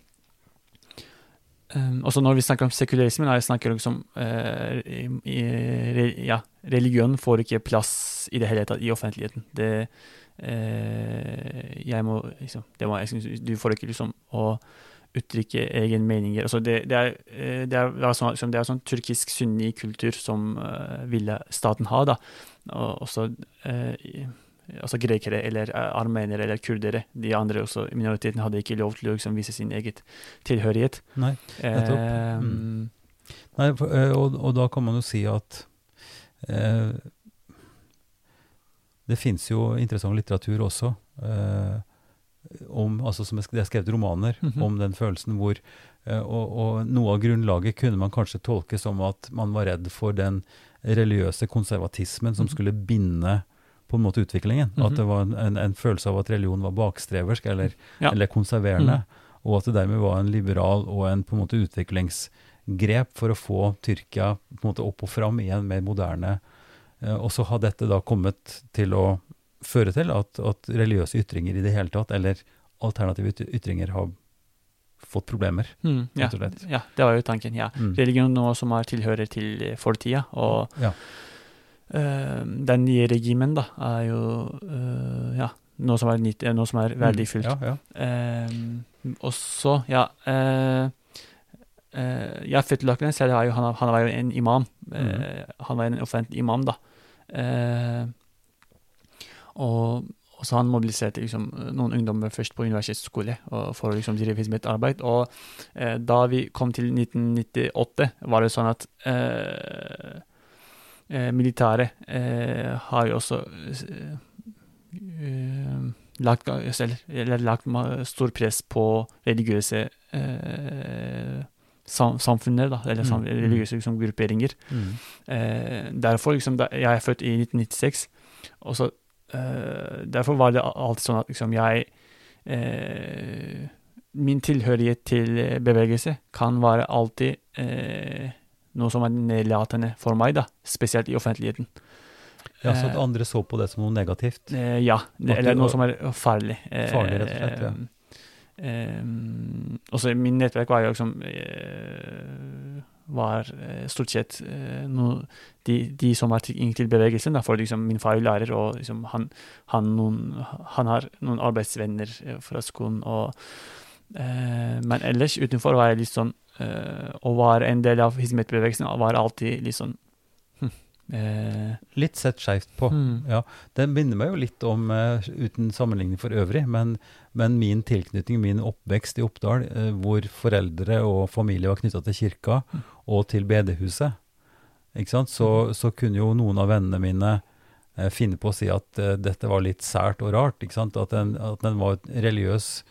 um, også når vi snakker om sekularisme, da jeg snakker liksom uh, i, i, Ja, religion får ikke plass i det hele tatt i offentligheten. Det uh, Jeg må liksom det må, jeg Du får ikke liksom å uttrykke egen meninger. Altså det, det, er, eh, det, er, det, er sånn, liksom, det er sånn turkisk sunni kultur som uh, ville staten ha, da. Og også i- altså grekere eller eh, armenere eller kurdere. De andre også, minoritetene hadde ikke lov til å liksom, vise sin eget tilhørighet. Nei. Nettopp. Eh, Mm. Nei, for, eh, og, og da kan man jo si at eh, det fins jo interessant litteratur også eh, om, altså som det er skrevet romaner Mhm. om den følelsen hvor eh, og, og noe av grunnlaget kunne man kanskje tolke som at man var redd for den religiøse konservatismen som Mhm. skulle binde på en måte utviklingen. Mhm. At det var en, en, en følelse av at religion var bakstreversk eller, Ja. eller konserverende. Mhm. Og at det dermed var en liberal og en på en måte utviklingsgrep for å få Tyrkia på en måte opp og fram i en mer moderne eh, Og så har dette da kommet til å føre til at, at religiøse ytringer i det hele tatt, eller alternative ytringer, har fått problemer. mm, ja, ja, det var jo tanken. ja. Mm. Religion nå som er tilhører til eh, fortida, og Ja. Eh, den nye regimen da, er jo eh, ja, noe som er, nytt, noe som er verdifullt. Mm. Ja, ja. Eh, og så, ja Uh, Ja, Fethullah Gulen selv er jo, han, han var jo en imam. Eh, Han var en offentlig imam, da. Uh, og, og så han mobiliserte liksom, noen ungdommer først på universitetsskole og for å liksom, drive sitt arbeid. Og da vi kom til 1998, var det sånn at eh, militæret eh, har jo også eh, eh, lagt, eller lagt stor press på religiøse eh, sam, samfunnet, da, eller sam, Mm, mm. religiøse liksom, grupperinger. Mm. Eh, derfor, liksom, da, jeg er født i 1996, og så eh, derfor var det alltid sånn at liksom, jeg eh, Min tilhørighet til bevegelse kan være alltid eh, noe som er nedlatende for meg, da, spesielt i offentligheten. ja, Så at Eh, andre så på det som noe negativt. Eh, ja, eller noe som er farlig. Eh, Farlig, rett og slett, ja. Um, også min nettverk var jo liksom uh, Var stort sett uh, noe, de, de som var til, til bevegelsen. Da, for liksom, min far er lærer, og liksom, han, han, noen, han har noen arbeidsvenner fra skolen. Og, uh, men ellers utenfor var jeg litt sånn eh, var være en del av hizmet-bevegelsen var alltid litt sånn hm, eh, Litt sett skeivt på. mm. Ja, Den minner meg jo litt om, eh, uten sammenligning for øvrig, men, men min tilknytning, min oppvekst i Oppdal, eh, hvor foreldre og familie var knytta til kirka Mm. og til bedehuset, ikke sant? Så, så kunne jo noen av vennene mine eh, finne på å si at dette var litt sært og rart. ikke sant? At den, at den var religiøs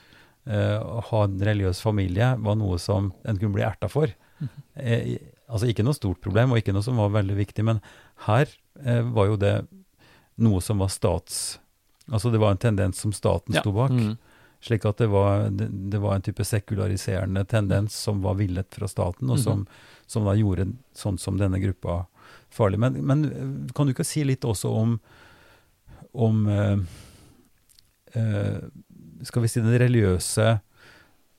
Å ha en religiøs familie var noe som en kunne bli erta for. Mhm. Eh, altså ikke noe stort problem, og ikke noe som var veldig viktig, men her eh, var jo det noe som var stats... Altså det var en tendens som staten Ja. sto bak. Mm. Slik at det var, det, det var en type sekulariserende tendens som var villet fra staten, og Mhm. som, som da gjorde sånn som denne gruppa farlig. Men, men eh, kan du ikke si litt også om, om eh, eh, Skal vi si den religiøse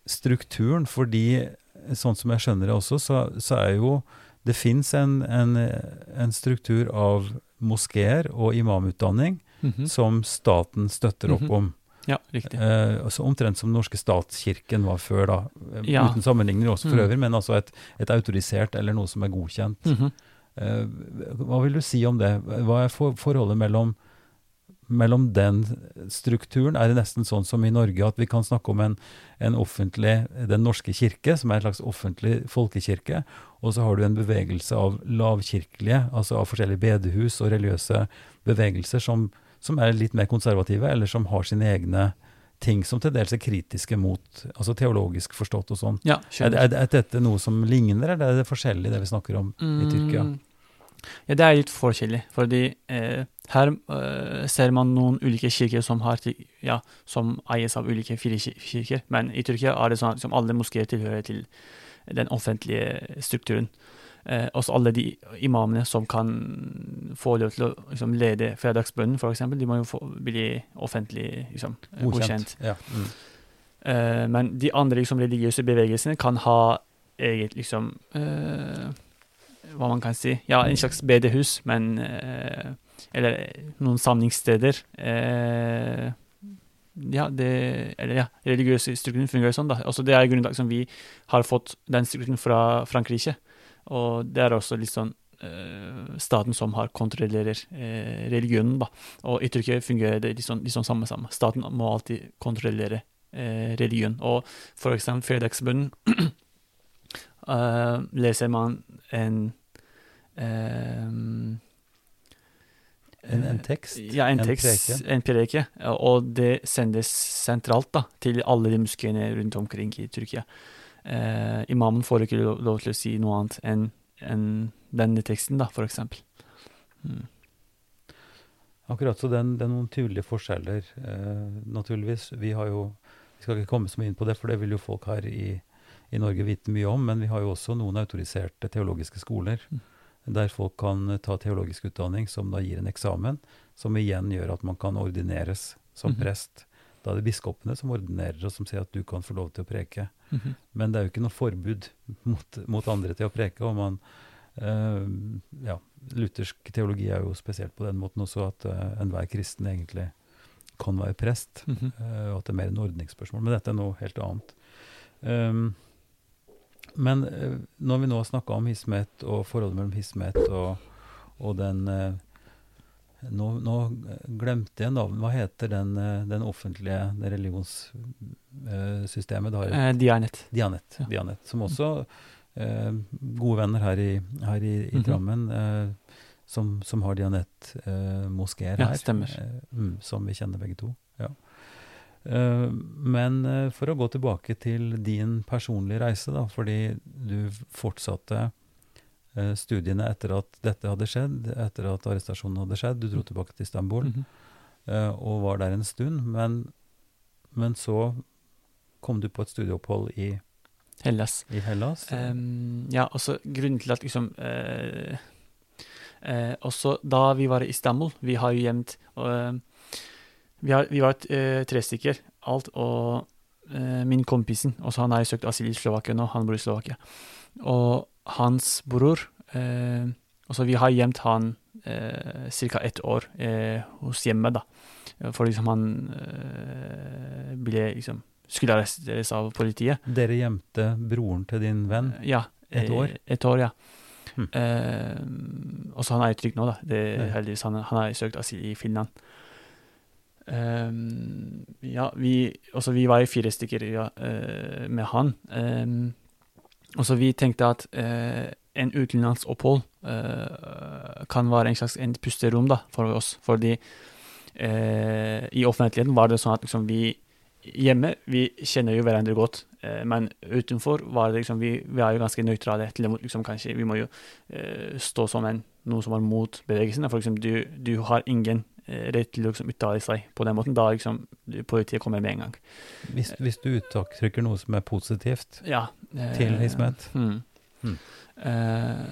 strukturen? Fordi sånn som jeg skjønner det også, så, så er jo Det fins en, en, en struktur av moskeer og imamutdanning Mhm. som staten støtter opp Mhm. om. Ja, riktig. Eh, altså omtrent som den norske statskirken var før, da. Eh, Ja. Uten sammenligning også for Mm. øvrig, men altså et, et autorisert eller noe som er godkjent. Mhm. Eh, hva vil du si om det? Hva er for, forholdet mellom, mellom den strukturen? Er det nesten sånn som i Norge at vi kan snakke om en, en offentlig, Den norske kirke, som er en slags offentlig folkekirke, og så har du en bevegelse av lavkirkelige, altså av forskjellige bedehus og religiøse bevegelser som, som er litt mer konservative, eller som har sine egne ting som til dels er kritiske mot, altså teologisk forstått og sånn. Ja, Er, er, er dette noe som ligner, eller er det forskjellig det vi snakker om i Tyrkia? Ja, det er litt forskjellig, fordi eh, her eh, ser man noen ulike kirker som, har, ja, som eies av ulike kirker, men i Tyrkia er det sånn at alle moskeer tilhører til den offentlige strukturen. Eh, også alle de imamene som kan få lov til å liksom, lede fredagsbønnen, f.eks., de må jo få, bli offentlig liksom, eh, godkjent. Ja. Mm. Eh, men de andre liksom, religiøse bevegelsene kan ha eget liksom eh, Hva man kan si Ja, en slags bedehus, men eh, Eller noen samlingssteder. Eh, ja, det Eller ja, religiøse strukturen fungerer sånn, da. Også det er grunnen til at vi har fått den strukturen fra Frankrike. Og det er også litt sånn eh, staten som har kontrollerer eh, religionen, da. Og i Tyrkia fungerer det sånn, litt sånn samme samme. Staten må alltid kontrollere eh, religion. Og for eksempel fredagsbønnen uh, leser man en En, en tekst? Ja, en, tekst, preke? en preke. Og det sendes sentralt da, til alle de moskeene rundt omkring i Tyrkia. Eh, imamen får ikke lov, lov til å si noe annet enn en denne teksten, da, for eksempel. Mm. Akkurat, så den, det er noen tydelige forskjeller, eh, naturligvis. Vi har jo Vi skal ikke komme så mye inn på det, for det vil jo folk her i, i Norge vite mye om. Men vi har jo også noen autoriserte teologiske skoler Mm. Der folk kan ta teologisk utdanning som da gir en eksamen, som igjen gjør at man kan ordineres som Mhm. prest. Da er det biskopene som ordinerer, og som sier at du kan få lov til å preke. Mhm. Men det er jo ikke noe forbud mot, mot andre til å preke. og man, uh, ja, Luthersk teologi er jo spesielt på den måten også at uh, enhver kristen egentlig kan være prest. mm -hmm. uh, og at det er mer en ordningsspørsmål. Men dette er noe helt annet. Um, men eh, når vi nå snakka om Hismet og forholdet mellom Hismet og, og den eh, nå, nå glemte jeg navnet. Hva heter den, eh, den offentlige det religionssystemet? det har Dianet. Dianet, Ja. Dianet som også eh, gode venner her i, her i, i Mhm. Drammen, eh, som, som har Dianet-moskeer eh, her. stemmer. eh, mm, som vi kjenner begge to. Ja. Eh, men eh, for å gå tilbake til din personlige reise, da, fordi du fortsatte eh, studiene etter at dette hadde skjedd, etter at arrestasjonen hadde skjedd. Du dro tilbake til Istanbul mm -hmm. og var der en stund, men, men så kom du på et studieopphold i Hellas. i Hellas? Um, ja, altså grunnen til at liksom uh, uh, Også da vi var i Istanbul, vi har jo gjemt eh, vi, har, vi var eh, tre stykker, alt, og eh, min kompisen også Han har søkt asyl i Slovakia nå, han bor i Slovakia. Og hans bror eh, vi har gjemt han eh, ca. ett år eh, hos hjemmet, da. For liksom han eh, ble liksom Skulle arresteres av politiet. Dere gjemte broren til din venn? Ja. Et eh, år? Et år, ja. Hmm. Eh, og så han er jo trygg nå, da. Det heldigvis Han, han har søkt asyl i Finland. Eh, ja, vi også vi var jo fire stykker ja, uh, med han. Um, og så vi tenkte at uh, en utenlandsopphold uh, kan være en slags en pusterom da, for oss. Fordi eh, i offentligheten var det sånn at liksom, vi hjemme vi kjenner jo hverandre godt, eh, men utenfor var det liksom vi, vi er jo ganske nøytrale. til liksom kanskje Vi må jo eh, stå som en, noe som er mot bevegelsen. For eksempel, du, du har ingen eh, rett å liksom, uttale seg på den måten. Da liksom politiet kommer med en gang. Hvis, hvis du uttrykker noe som er positivt Ja. eh, til Ismet? Mm. Mm. Eh,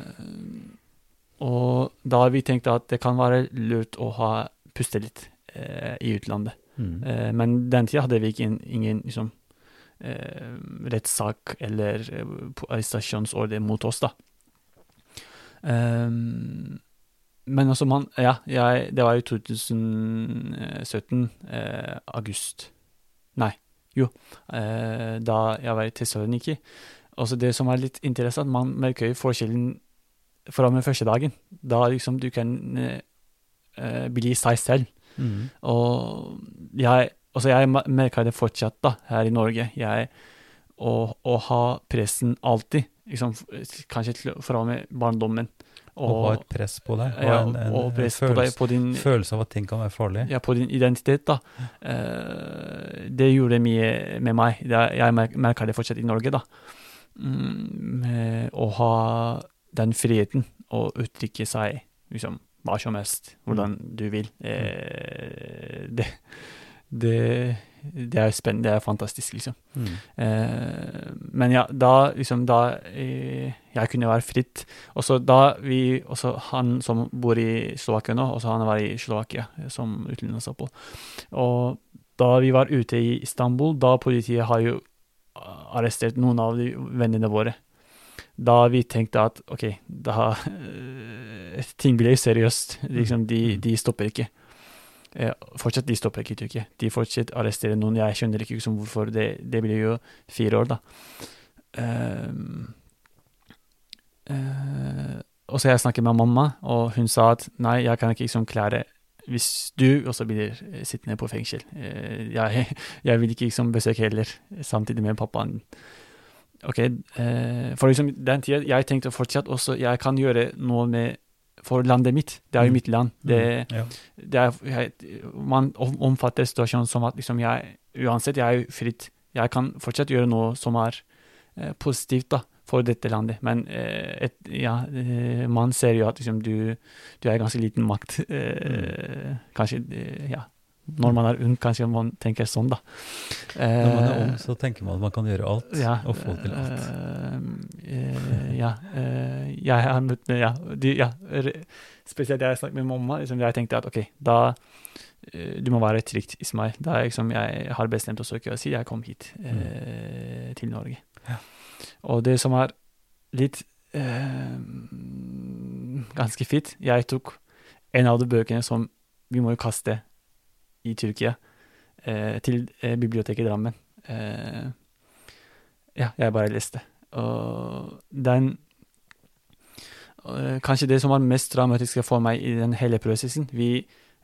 og da har vi tenkt at det kan være lurt å ha puste litt eh, i utlandet. Mm. Eh, men den tida hadde vi ikke in, ingen liksom, eh, rettssak eller eh, arrestasjonsordre mot oss, da. Ehm, men også man Ja, jeg, det var i 2017, eh, august. Nei, jo. Eh, da jeg var i Tessaloniki. Også det som er litt interessant, man merker jo forskjellen fra den første dagen. Da liksom du kan eh, eh, bli seg selv. Mm. Og jeg, også jeg merker det fortsatt da, her i Norge. Jeg, å, å ha pressen alltid, liksom, kanskje fra og med barndommen. Og ha et press på deg. ja, en, en, og press på, deg, følelse, på, din, følelse av at ting kan være farlig. ja, på din identitet. da. Uh, det gjorde mye med meg. Jeg mer- merker det fortsatt i Norge. da. Mm, med å ha den friheten å uttrykke seg liksom, hva som helst, hvordan du vil. Uh, det, det, det er spennende, det er fantastisk, liksom. Mm. Eh, men ja, da liksom da eh, jeg kunne være fritt. Og så da vi Også han som bor i Slovakia nå, også han var i Slovakia eh, som utenlandsopphold. Og da vi var ute i Istanbul, da politiet har jo arrestert noen av de vennene våre. Da vi tenkte at OK, da eh, Ting ble seriøst. Liksom, de, de stopper ikke. Eh, fortsatt, de stopper ikke i Tyrkia. De fortsatt arresterer noen. Jeg skjønner ikke liksom, hvorfor. Det, det blir jo fire år, da. Ehm, eh, og så jeg snakket med mamma, og hun sa at nei, jeg kan ikke liksom klare hvis du også blir sittende på fengsel. Eh, jeg, jeg vil ikke liksom besøke heller, samtidig med pappaen. Ok, For liksom den tida jeg tenkte fortsatt også jeg kan gjøre noe med for landet mitt. Det er jo Mm. mitt land. Det, Mm. Ja. det er, jeg, man omfatter situasjonen som at liksom jeg Uansett, jeg er jo fritt. Jeg kan fortsatt gjøre noe som er eh, positivt da, for dette landet. Men eh, et, ja, eh, man ser jo at liksom, du, du er ganske liten makt. Eh, Kanskje eh, Ja. Når man er ung, kanskje man tenker sånn, da. Når man er Eh, ung, så tenker man at man kan gjøre alt ja, og få til alt. eh, eh, ja. ja, de, ja, Spesielt jeg snakket med mamma. Liksom, jeg tenkte at OK, da Du må være trygt, Ismail. Da er liksom, jeg har bestemt å søke asyl. Jeg kom hit eh, til Norge. Ja. Og det som er litt eh, ganske fint Jeg tok en av de bøkene som vi må jo kaste i Tyrkia, eh, til eh, biblioteket i Drammen. Eh, ja, jeg bare leste. Og den Kanskje det som var mest dramatiske for meg i den hele prosessen Vi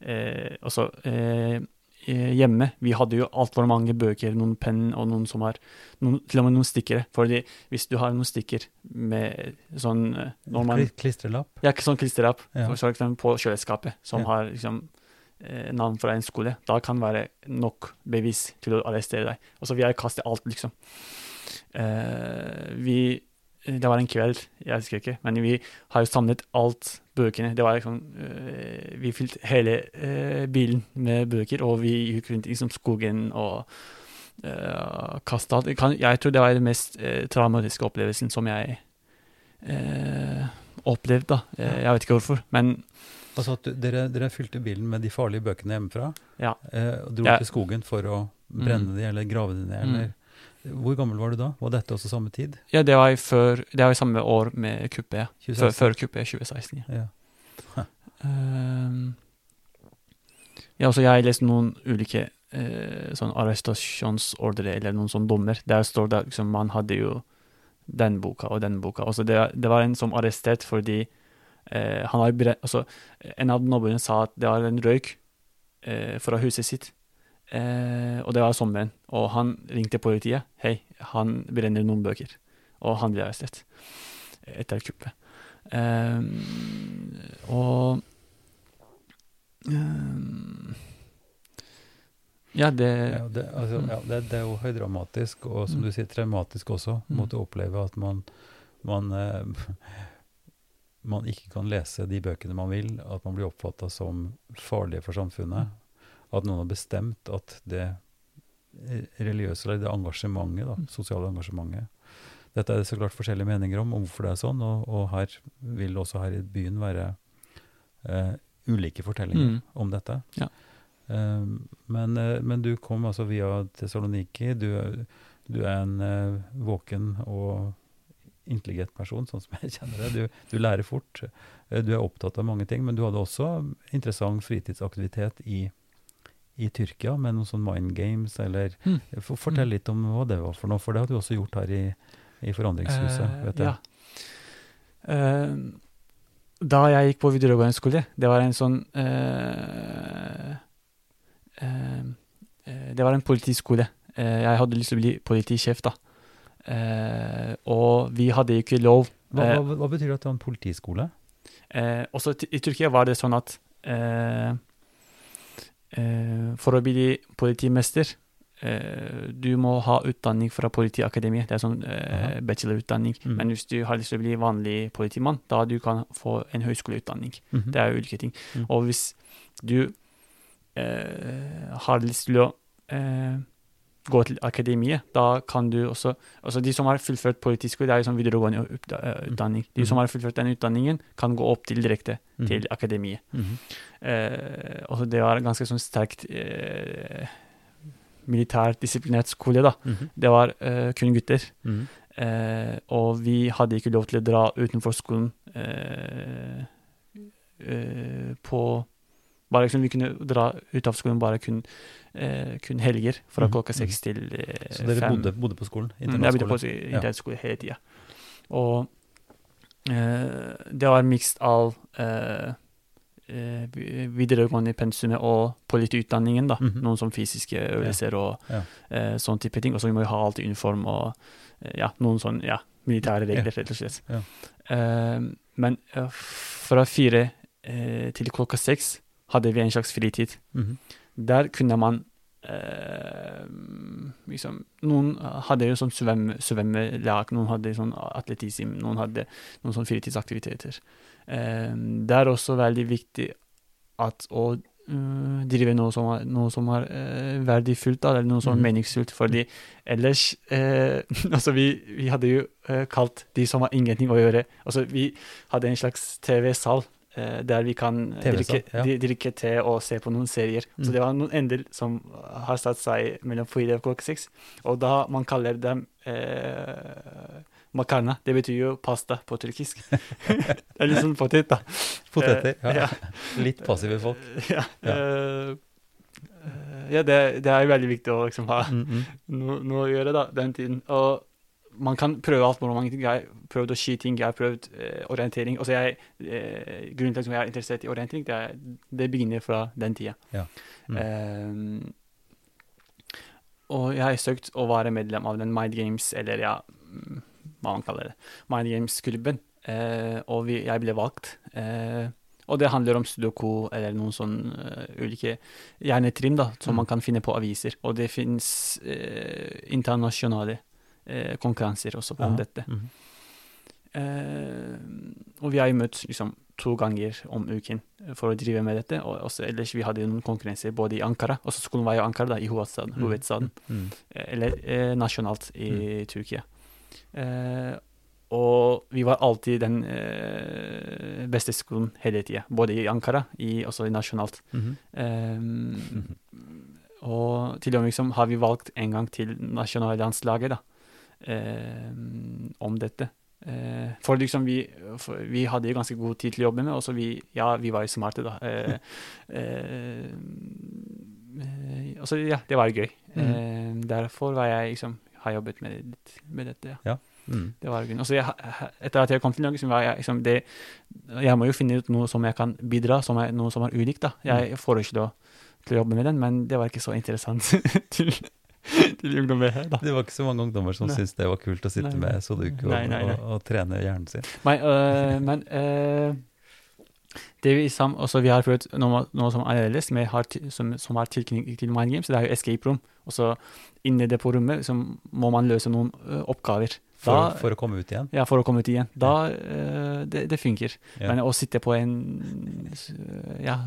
eh, Altså eh, eh, hjemme Vi hadde jo altfor mange bøker, noen penn og noen som har noen, Til og med noen stikkere. Fordi hvis du har noen stikker med sånn når man, Klistrelapp. Ja, sånn klistrelapp Ja. for eksempel på kjøleskapet, som Ja. har liksom navn fra en skole. Da kan være nok bevis til å arrestere deg. Og så vil jeg kaste alt, liksom. Eh, vi Det var en kveld, jeg husker ikke, men vi har jo samlet alt bøkene. Det var liksom eh, Vi fylte hele eh, bilen med bøker, og vi gikk rundt i liksom, skogen og uh, kasta alt. Jeg, tror det var den mest eh, traumatiske opplevelsen som jeg eh, opplevde, da. Eh, jeg vet ikke hvorfor, men Altså at du, dere, dere fylte bilen med de farlige bøkene hjemmefra, Ja. eh, og dro Ja. til skogen for å brenne Mm. de eller grave de ned, Mm. Hvor gammel var du da? Var dette også samme tid? Ja, det var i før Det var i samme år med kuppet. Før, 2016? før kuppet, 2016. Ja. Ja. Ehm, ja, altså jeg har lest noen ulike uh, sånn arrestasjonsordre, eller noen sånne dommer. Der står det liksom man hadde jo den boka og den boka. Altså det, det var en som arrestert fordi eh, han har Altså, en av naboene sa at det var en røyk eh, fra huset sitt. Eh, og det var sommeren, og han ringte politiet. Hei, han brenner noen bøker. Og han ble arrestert etter kuppet. Ehm, og ehm, Ja, det Ja, det, altså, Mm. ja, det, det er jo høydramatisk, og som Mm. du sier, traumatisk også. Mot Måtte oppleve at man, man eh, man ikke kan lese de bøkene man vil, at man blir oppfatta som farlige for samfunnet. At noen har bestemt at det religiøse, eller det engasjementet, da, sosiale engasjementet Dette er det så klart forskjellige meninger om, om hvorfor det er sånn, og, og her vil også her i byen være eh, ulike fortellinger Mm. om dette. Ja. Eh, men, eh, men du kom altså via Tessaloniki. Du, du er en eh, våken og intelligent person, sånn som jeg kjenner deg. Du, du lærer fort. Eh, Du er opptatt av mange ting, men du hadde også interessant fritidsaktivitet i, i Tyrkia, med noen sånn mind games, eller Mm. For- Fortell litt om hva det var for noe, for det hadde du også gjort her i, i Forandringshuset. Uh, vet jeg. Ja. Uh, da jeg gikk på videregående skole, det var en sånn uh, Det var en politiskole. Jeg hadde lyst til å bli politisjef, da. Eh, og vi hadde ikke lov Hva, eh, hva, hva betyr det at det var en politiskole? Eh, også I Tyrkia var det sånn at eh, eh, for å bli politimester eh, Du må ha utdanning fra Politiakademiet. Det er sånn eh, bachelorutdanning. Mm. Men hvis du har lyst til å bli vanlig politimann, da du kan få en høyskoleutdanning. Mhm. Det er jo ulike ting. Mm. Og hvis du eh, har lyst til å eh, gå til akademiet, da kan du også Altså de som har fullført politisk skole, det er jo sånn videregående eh, utdanning. De som Mhm. har fullført den utdanningen, kan gå opp til direkte Mhm. til akademiet. Mhm. Eh, og det var ganske sånn sterkt eh, militærdisiplinert skole, da. Mhm. Det var eh, kun gutter. Mhm. Eh, og vi hadde ikke lov til å dra utenfor skolen eh, på bare liksom Vi kunne dra ut av skolen bare kun, eh, kun helger, fra Mhm, klokka seks til eh, Så dere fem. bodde, bodde på skolen? Mm, jeg bodde på Internatskole? ja. hele tida. Og eh, det var mikst av eh, eh, videregående pensumet og politiutdanningen. da. Mhm. Noen som fysiske øvelser og Ja. eh, sånne type ting. Og så må vi ha alltid uniform og ja, noen sånn ja, militære regler, rett og slett. Men fra fire eh, til klokka seks hadde vi en slags fritid. Mhm. Der kunne man eh, liksom, Noen hadde jo sånn svøm, svømmelag, noen hadde sånn atletism, noen hadde noen sånn fritidsaktiviteter. Eh, det er også veldig viktig at å uh, drive noe som er, noe som er uh, verdifullt, da, eller noe som er Mhm. meningsfullt, fordi ellers uh, Altså, vi, vi hadde jo eh, kalt de som har ingenting å gjøre Altså, vi hadde en slags TV-sal eh, der vi kan eh, drikke, ja. drikke te og se på noen serier. Mm. Så det var noen ender som har satt seg mellom fire og klokka seks. Og da man kaller dem eh, makarna, det betyr jo pasta på tyrkisk. det er litt sånn potet, da. Poteter? Eh, Ja. Litt passive folk. Ja, Ja. eh, eh, ja det, det er veldig viktig å liksom ha Mhm. noe, noe å gjøre da, den tiden. Og man kan prøve alt mulig. Jeg har prøvd å sky ting, jeg har prøvd eh, orientering. Altså jeg, eh, grunnen til at jeg er interessert i orientering, det, er, det begynner fra den tida. Mm. Eh, og jeg har søkt å være medlem av den Mind Games, eller ja, mm, hva man kaller det, Mind Games-klubben. Eh, og vi, jeg ble valgt. Eh, og det handler om sudoku eller noen sånne eh, ulike hjernetrim da, som Mm. man kan finne på aviser. Og det finnes eh, internasjonale eh, konkurranser også om ja. dette. Mhm. Eh, og vi har jo møtt liksom to ganger om uken for å drive med dette. Og også ellers vi hadde noen konkurranser både i Ankara, også skolen var jo Ankara, da, i hovedstaden, Mm. hovedstaden Mm. eh, eller eh, nasjonalt i Tyrkia. Eh, og vi var alltid den eh, beste skolen hele tida, både i Ankara og også i nasjonalt. -hmm. Eh, og til og med liksom har vi valgt en gang til nasjonallandslaget da, eh, om dette. Eh, for liksom vi, for vi hadde jo ganske god tid til å jobbe med, og så vi, ja, vi var jo smarte da. Eh, eh, eh, og så ja, det var gøy. Eh, derfor var jeg liksom, har jobbet med, med dette, ja. Mm. Det var grunnen. Og så jeg, etter at jeg kom til Norge, var jeg liksom det Jeg må jo finne ut noe som jeg kan bidra, som er noe som er ulikt, da. Jeg foreslo til å jobbe med den, men det var ikke så interessant til, til ungdommer her, da. Det var ikke så mange ungdommer som syntes det var kult å sitte Nei, nei. med sudoku og, Nei, nei, nei. Og, og trene hjernen sin. Men, øh, men øh, det vi, sam, også, vi har prøvd noe, noe som er annerledes, som, som har tilknytning til Mind Games. Det er jo escape room. Og så inni det på rommet så må man løse noen øh, oppgaver. For, Da- for å komme ut igjen? Ja, for å komme ut igjen. Da eh, det, det funker. Ja. Men å sitte på en ja,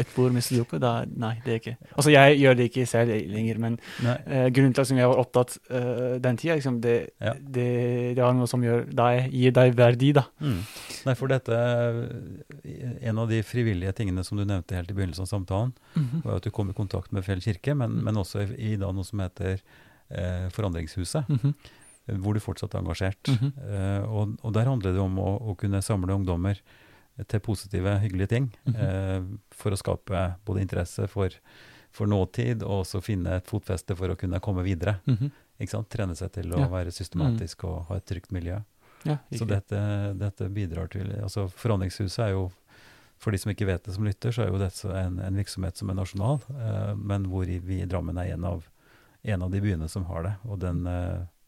et bord med sudoku, da Nei, det er ikke Altså, jeg gjør det ikke selv lenger, men uh, grunnen til at jeg var opptatt uh, den tida, liksom, det, Ja. det, det var noe som gjør deg, gir deg verdi, da. Mm. Nei, for dette En av de frivillige tingene som du nevnte helt i begynnelsen av samtalen, var at du kom i kontakt med Fjell kirke, men, Mm. men også i, i da noe som heter Forandringshuset, Mhm. Hvor du fortsatt er engasjert. Mhm. Eh, og, og der handler det om å, å kunne samle ungdommer til positive, hyggelige ting. Mhm. eh, for å skape både interesse for, for nåtid, og også finne et fotfeste for å kunne komme videre. Mhm. Ikke sant? Trene seg til å Ja. være systematisk og ha et trygt miljø. Ja, Så dette, dette bidrar til altså Forandringshuset er jo, for de som ikke vet det som lytter, så er jo dette en, en virksomhet som er nasjonal, eh, men hvor vi i Drammen er en av, en av de byene som har det. Og den,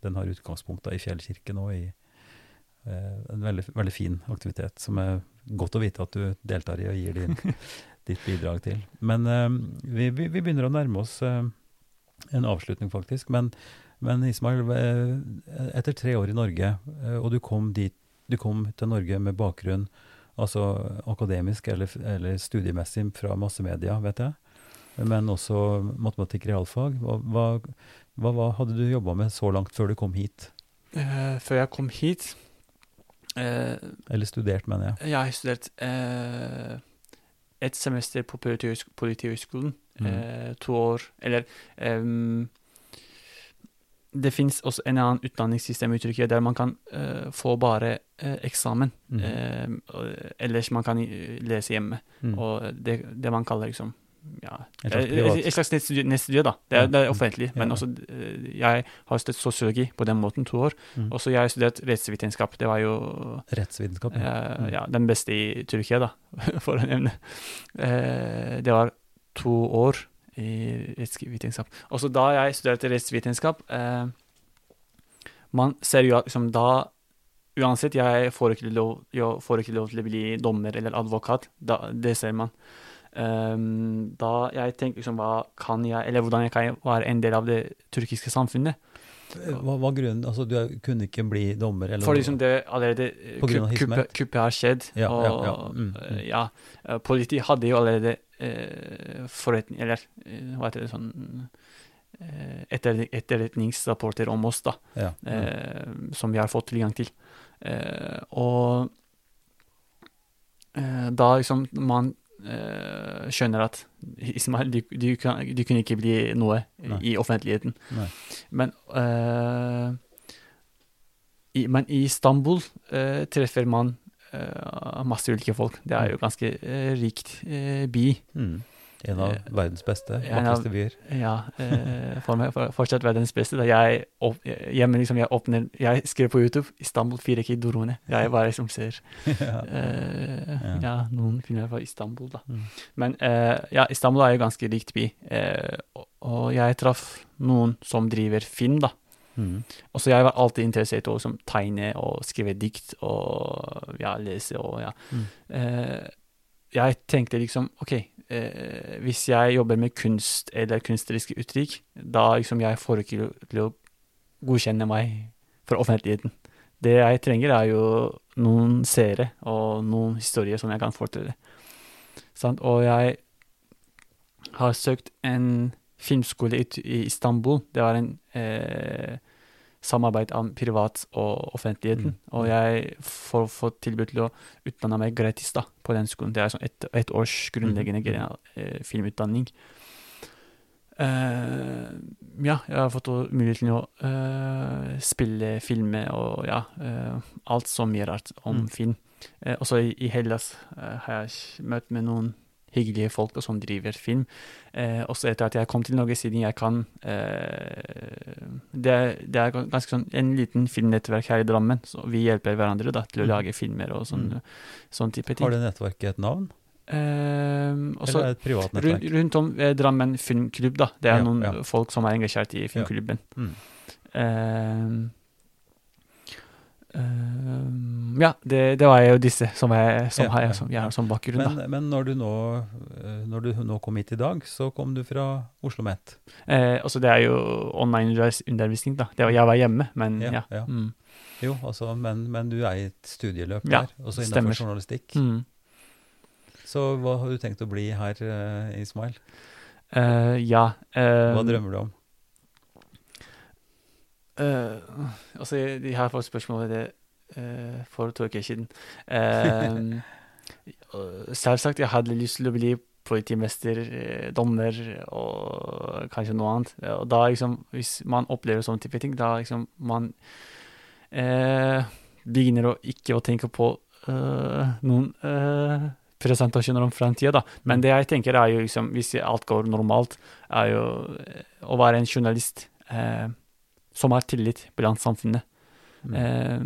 den har utgangspunkt i Fjellkirken og i eh, en veldig, veldig fin aktivitet som er godt å vite at du deltar i og gir din, ditt bidrag til. Men eh, vi, vi, vi begynner å nærme oss eh, en avslutning, faktisk. Men, men Ismail, etter tre år i Norge, og du kom dit du kom til Norge med bakgrunn altså akademisk eller, eller studiemessig fra massemedia, vet jeg, men også matematikk realfag. Hva, hva, hva, hva hadde du jobba med så langt før du kom hit? Uh, før jeg kom hit uh, Eller studert, mener jeg. Jeg har studert uh, et semester på Politihøgsk- Politihøgskolen. Mm. Eh, to år Eller um, Det fins også en annen utdanningssystem i Tyrkia der man kan uh, få bare uh, eksamen. Mm. Uh, ellers man kan eh, lese hjemme. Mm. Og det, det man kaller liksom ja, En slags eh, et slags nettstudie, da. Det er, det er offentlig. Men også eh, Jeg har studert sosiologi på den måten to år. Mm. Og så jeg har studert rettsvitenskap. Det var jo Rettsvitenskap. ja. Eh, ja, den beste i Tyrkia, da, for å nevne. Det var to år i rettsvitenskap. Og så da jeg studerte rettsvitenskap Man ser jo at liksom da Uansett, jeg får ikke lov, jeg får ikke lov til å bli dommer eller advokat. Da, det ser man. Um, da jeg tenkte liksom hva kan jeg, eller hvordan jeg kan være en del av det tyrkiske samfunnet. Hva var grunnen? Altså, du kunne ikke bli dommer? Eller For liksom det allerede eh, kuppet, kuppe har skjedd, Ja, og ja, ja. Mm, mm. eh, ja, eh, politiet hadde jo allerede eh, forretning, eller eh, hva heter det sånn eh, etter, etterretningsrapporter om oss, da, ja. eh, som vi har fått tilgang til. Eh, og eh, da liksom man eh, skjønner at Ismail, du, du, kan, du kunne ikke bli noe Nei. i offentligheten. Nei. Men, uh, i, men i Istanbul uh, treffer man uh, masse ulike folk. Det er jo ganske eh, rikt eh, by. Mm. En av Eh, verdens beste, vakreste byer. Ja, eh, for meg for, fortsatt verdens beste. Da jeg, opp, jeg, liksom, jeg åpner Jeg skriver på YouTube 'Istanbul fire Durone'. Jeg bare liksom ser ja. eh, Ja. ja. noen filmer fra Istanbul, da. Mm. Men eh, ja, Istanbul er jo ganske rikt by. Eh, og, og jeg traff noen som driver film, da. Mm. Og så jeg var alltid interessert i å liksom, tegne og skrive dikt og ja, lese og ja. Mm. Jeg tenkte liksom OK, eh, hvis jeg jobber med kunst eller kunstneriske uttrykk, da liksom jeg får ikke til å godkjenne meg for offentligheten. Det jeg trenger, er jo noen seere og noen historier som jeg kan fortelle. Sant? Og jeg har søkt en filmskole i Istanbul. Det var en eh, samarbeid av privat og offentligheten. Mm. Og jeg får får tilbud til å utdanne meg gratis da, på den skolen. Det er sånn et, et års grunnleggende mm. eh, filmutdanning. Uh, ja, jeg har fått muligheten mulighet til å uh, spille, filme og ja, uh, alt som gjør rart om Mm. film. Også i, i Hellas har jeg møtt med noen hyggelige folk og som driver film. Eh, også etter at jeg kom til Norge, siden jeg kan eh, det, er, det er ganske sånn en liten filmnettverk her i Drammen, så vi hjelper hverandre da til å Mm. lage filmer og sånn, Mm. sånn type ting. Har det nettverket et navn? Eh, også, Eller er et privat nettverk? rundt om eh, Drammen filmklubb, da. Det er Ja, noen ja. folk som er engasjert i filmklubben. Mm. Eh, Uh, ja, det, det, var jo disse som jeg, som ja, jeg, som jeg har som bakgrunn. Men, men når, du nå, eh, når, du nå, kom hit i dag, så kom du fra Oslo Met? Eh, altså det er jo online undervisning, da. Det var, jeg var hjemme, men ja. ja. Mm. Jo, altså, men, men, du er i et studieløp der, også innenfor stemmer. journalistikk. Mm. Så hva har du tenkt å bli her, uh, Ismail? Uh, ja. Uh, hva drømmer du om? Uh, altså, jeg har fått spørsmålet det uh, for to uker siden. Uh, selvsagt, jeg hadde lyst til å bli politimester, dommer og kanskje noe annet. Og da liksom, hvis man opplever sånne type ting, da liksom man begynner å ikke å tenke på noen presentasjoner om framtida, da. Men det jeg tenker er jo liksom, hvis alt går normalt, er jo å være en journalist. Eh, som har tillit blant samfunnet. Mm. Eh,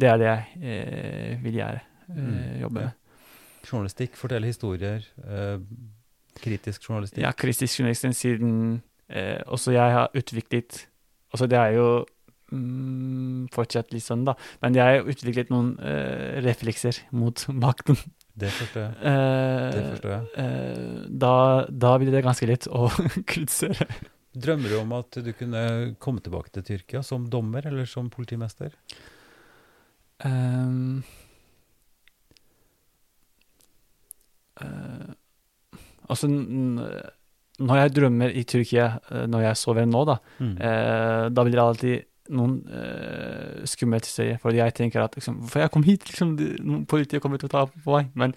det er det jeg eh, vil gjøre. Eh, mm. Jobbe med. Journalistikk, fortelle historier. Eh, kritisk journalistikk. Ja, kritisk journalistikk siden eh, også jeg har utviklet Altså, det er jo mm, fortsatt litt sånn, da. Men jeg har utviklet noen eh, reflekser mot makten. Det forstår jeg. det forstår jeg. da, da blir det ganske lett å kritisere. Drømmer du om at du kunne komme tilbake til Tyrkia som dommer eller som politimester? Um, uh, altså Når jeg drømmer i Tyrkia, uh, når jeg sover nå, da, mm. uh, da blir det alltid noen uh, skumle historier. Fordi jeg tenker at liksom, For jeg kom hit, liksom, politiet kommer til å ta på meg. Men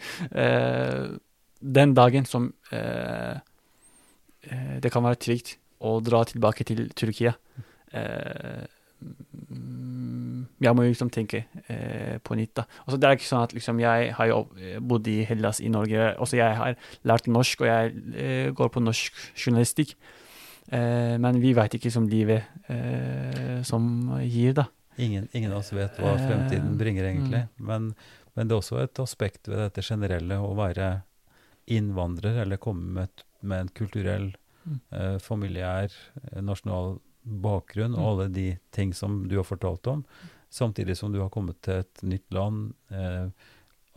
den dagen som det kan være trygt å dra tilbake til Tyrkia. Eh, jeg må jo liksom tenke eh, på nytt. da. Altså, det er ikke sånn at liksom, Jeg har jo eh, bodd i Hellas i Norge. Også jeg har lært norsk, og jeg eh, går på norsk journalistikk. Eh, men vi veit ikke som livet eh, som gir, da. Ingen, ingen, av oss vet hva fremtiden bringer, egentlig. Mm. Men, men, det er også et aspekt ved dette generelle å være innvandrer, eller komme med, med en kulturell eh, familiær, eh, nasjonal bakgrunn og mm. alle de ting som du har fortalt om, samtidig som du har kommet til et nytt land, eh,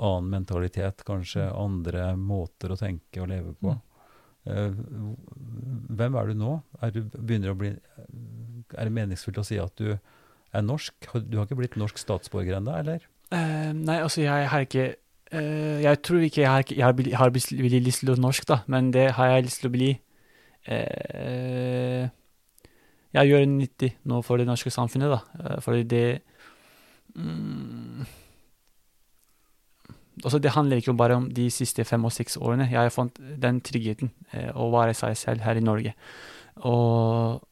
annen mentalitet, kanskje mm. andre måter å tenke og leve på. Eh, hvem er du nå? Er, du, bli, er det meningsfullt å si at du er norsk? Du har ikke blitt norsk statsborger ennå, eller? Uh, nei, altså jeg har ikke uh, Jeg tror ikke jeg har, jeg har, jeg har lyst til å bli norsk, da, men det har jeg lyst til å bli eh, jeg gjør nyttig nå for det norske samfunnet, da. Eh, fordi det mm, altså Det handler ikke bare om de siste fem og seks årene. Jeg har fått den tryggheten eh, å være seg selv her i Norge. Og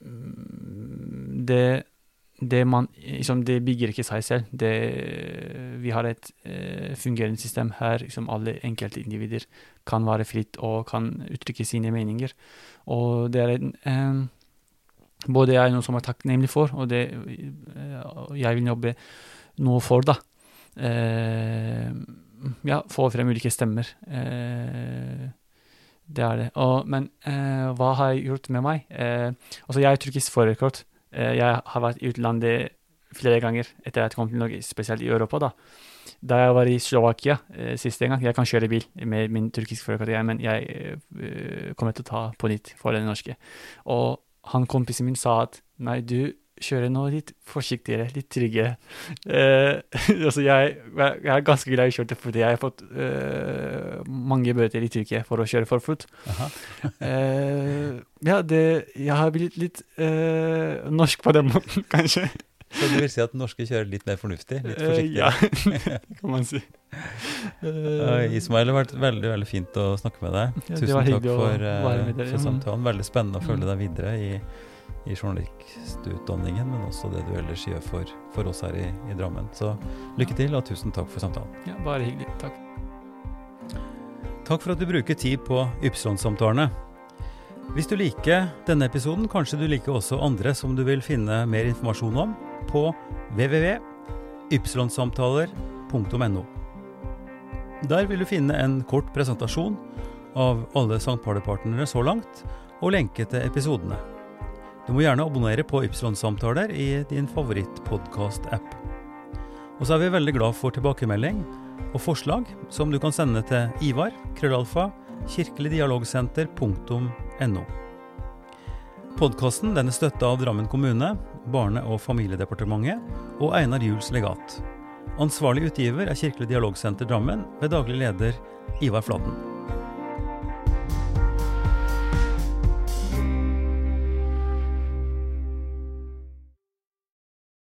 mm, det det, man, liksom, det bygger ikke seg selv. Det, vi har et eh, fungerende system her som alle enkeltindivider kan være fritt og kan uttrykke sine meninger. Og det er en, eh, både jeg er noe som er takknemlig for, og det eh, jeg vil jobbe noe for, da. Eh, ja, få frem ulike stemmer. Eh, det er det. Og, men hva har jeg gjort med meg? altså, jeg er tyrkisk førerkort. Eh, jeg har vært i utlandet flere ganger etter at jeg kom til Norge, spesielt i Europa. Da Da jeg var i Slovakia eh, siste gang Jeg kan kjøre bil med min turkiske førerkort, men jeg eh, kommer til å ta på nytt for den norske. Og han kompisen min sa at nei, du kjøre nå litt forsiktigere, litt tryggere. Uh, altså jeg, jeg, er ganske glad i å kjøre fordi jeg har fått uh, mange bøter i Tyrkia for å kjøre for fort. uh, ja, det, jeg har blitt litt norsk på den måten, kanskje. Så du vil si at norske kjører litt mer fornuftig? Litt forsiktig? ja, kan man si. Ismail, det har vært veldig veldig fint å snakke med deg. Ja, Tusen takk for, for samtalen. Veldig spennende å følge deg videre i i journalistutdanningen, men også det du ellers gjør for, for oss her i, i, Drammen. Så lykke til, og tusen takk for samtalen. Ja, Bare hyggelig. Takk. Takk for at du bruker tid på Ypsilon-samtalene. Hvis du liker denne episoden, kanskje du liker også andre som du vil finne mer informasjon om på www.ypsilonsamtaler.no. Der vil du finne en kort presentasjon av alle St. Party-partnere så langt, og lenke til episodene. Du må gjerne abonnere på Ypsilon-samtaler i din favorittpodkast-app. Og så er vi veldig glad for tilbakemelding og forslag som du kan sende til Ivar, krøllalfa, kirkeligdialogsenter.no. Podkasten er støtta av Drammen kommune, Barne- og familiedepartementet og Einar Juels legat. Ansvarlig utgiver er Kirkelig dialogsenter Drammen ved daglig leder Ivar Flaten.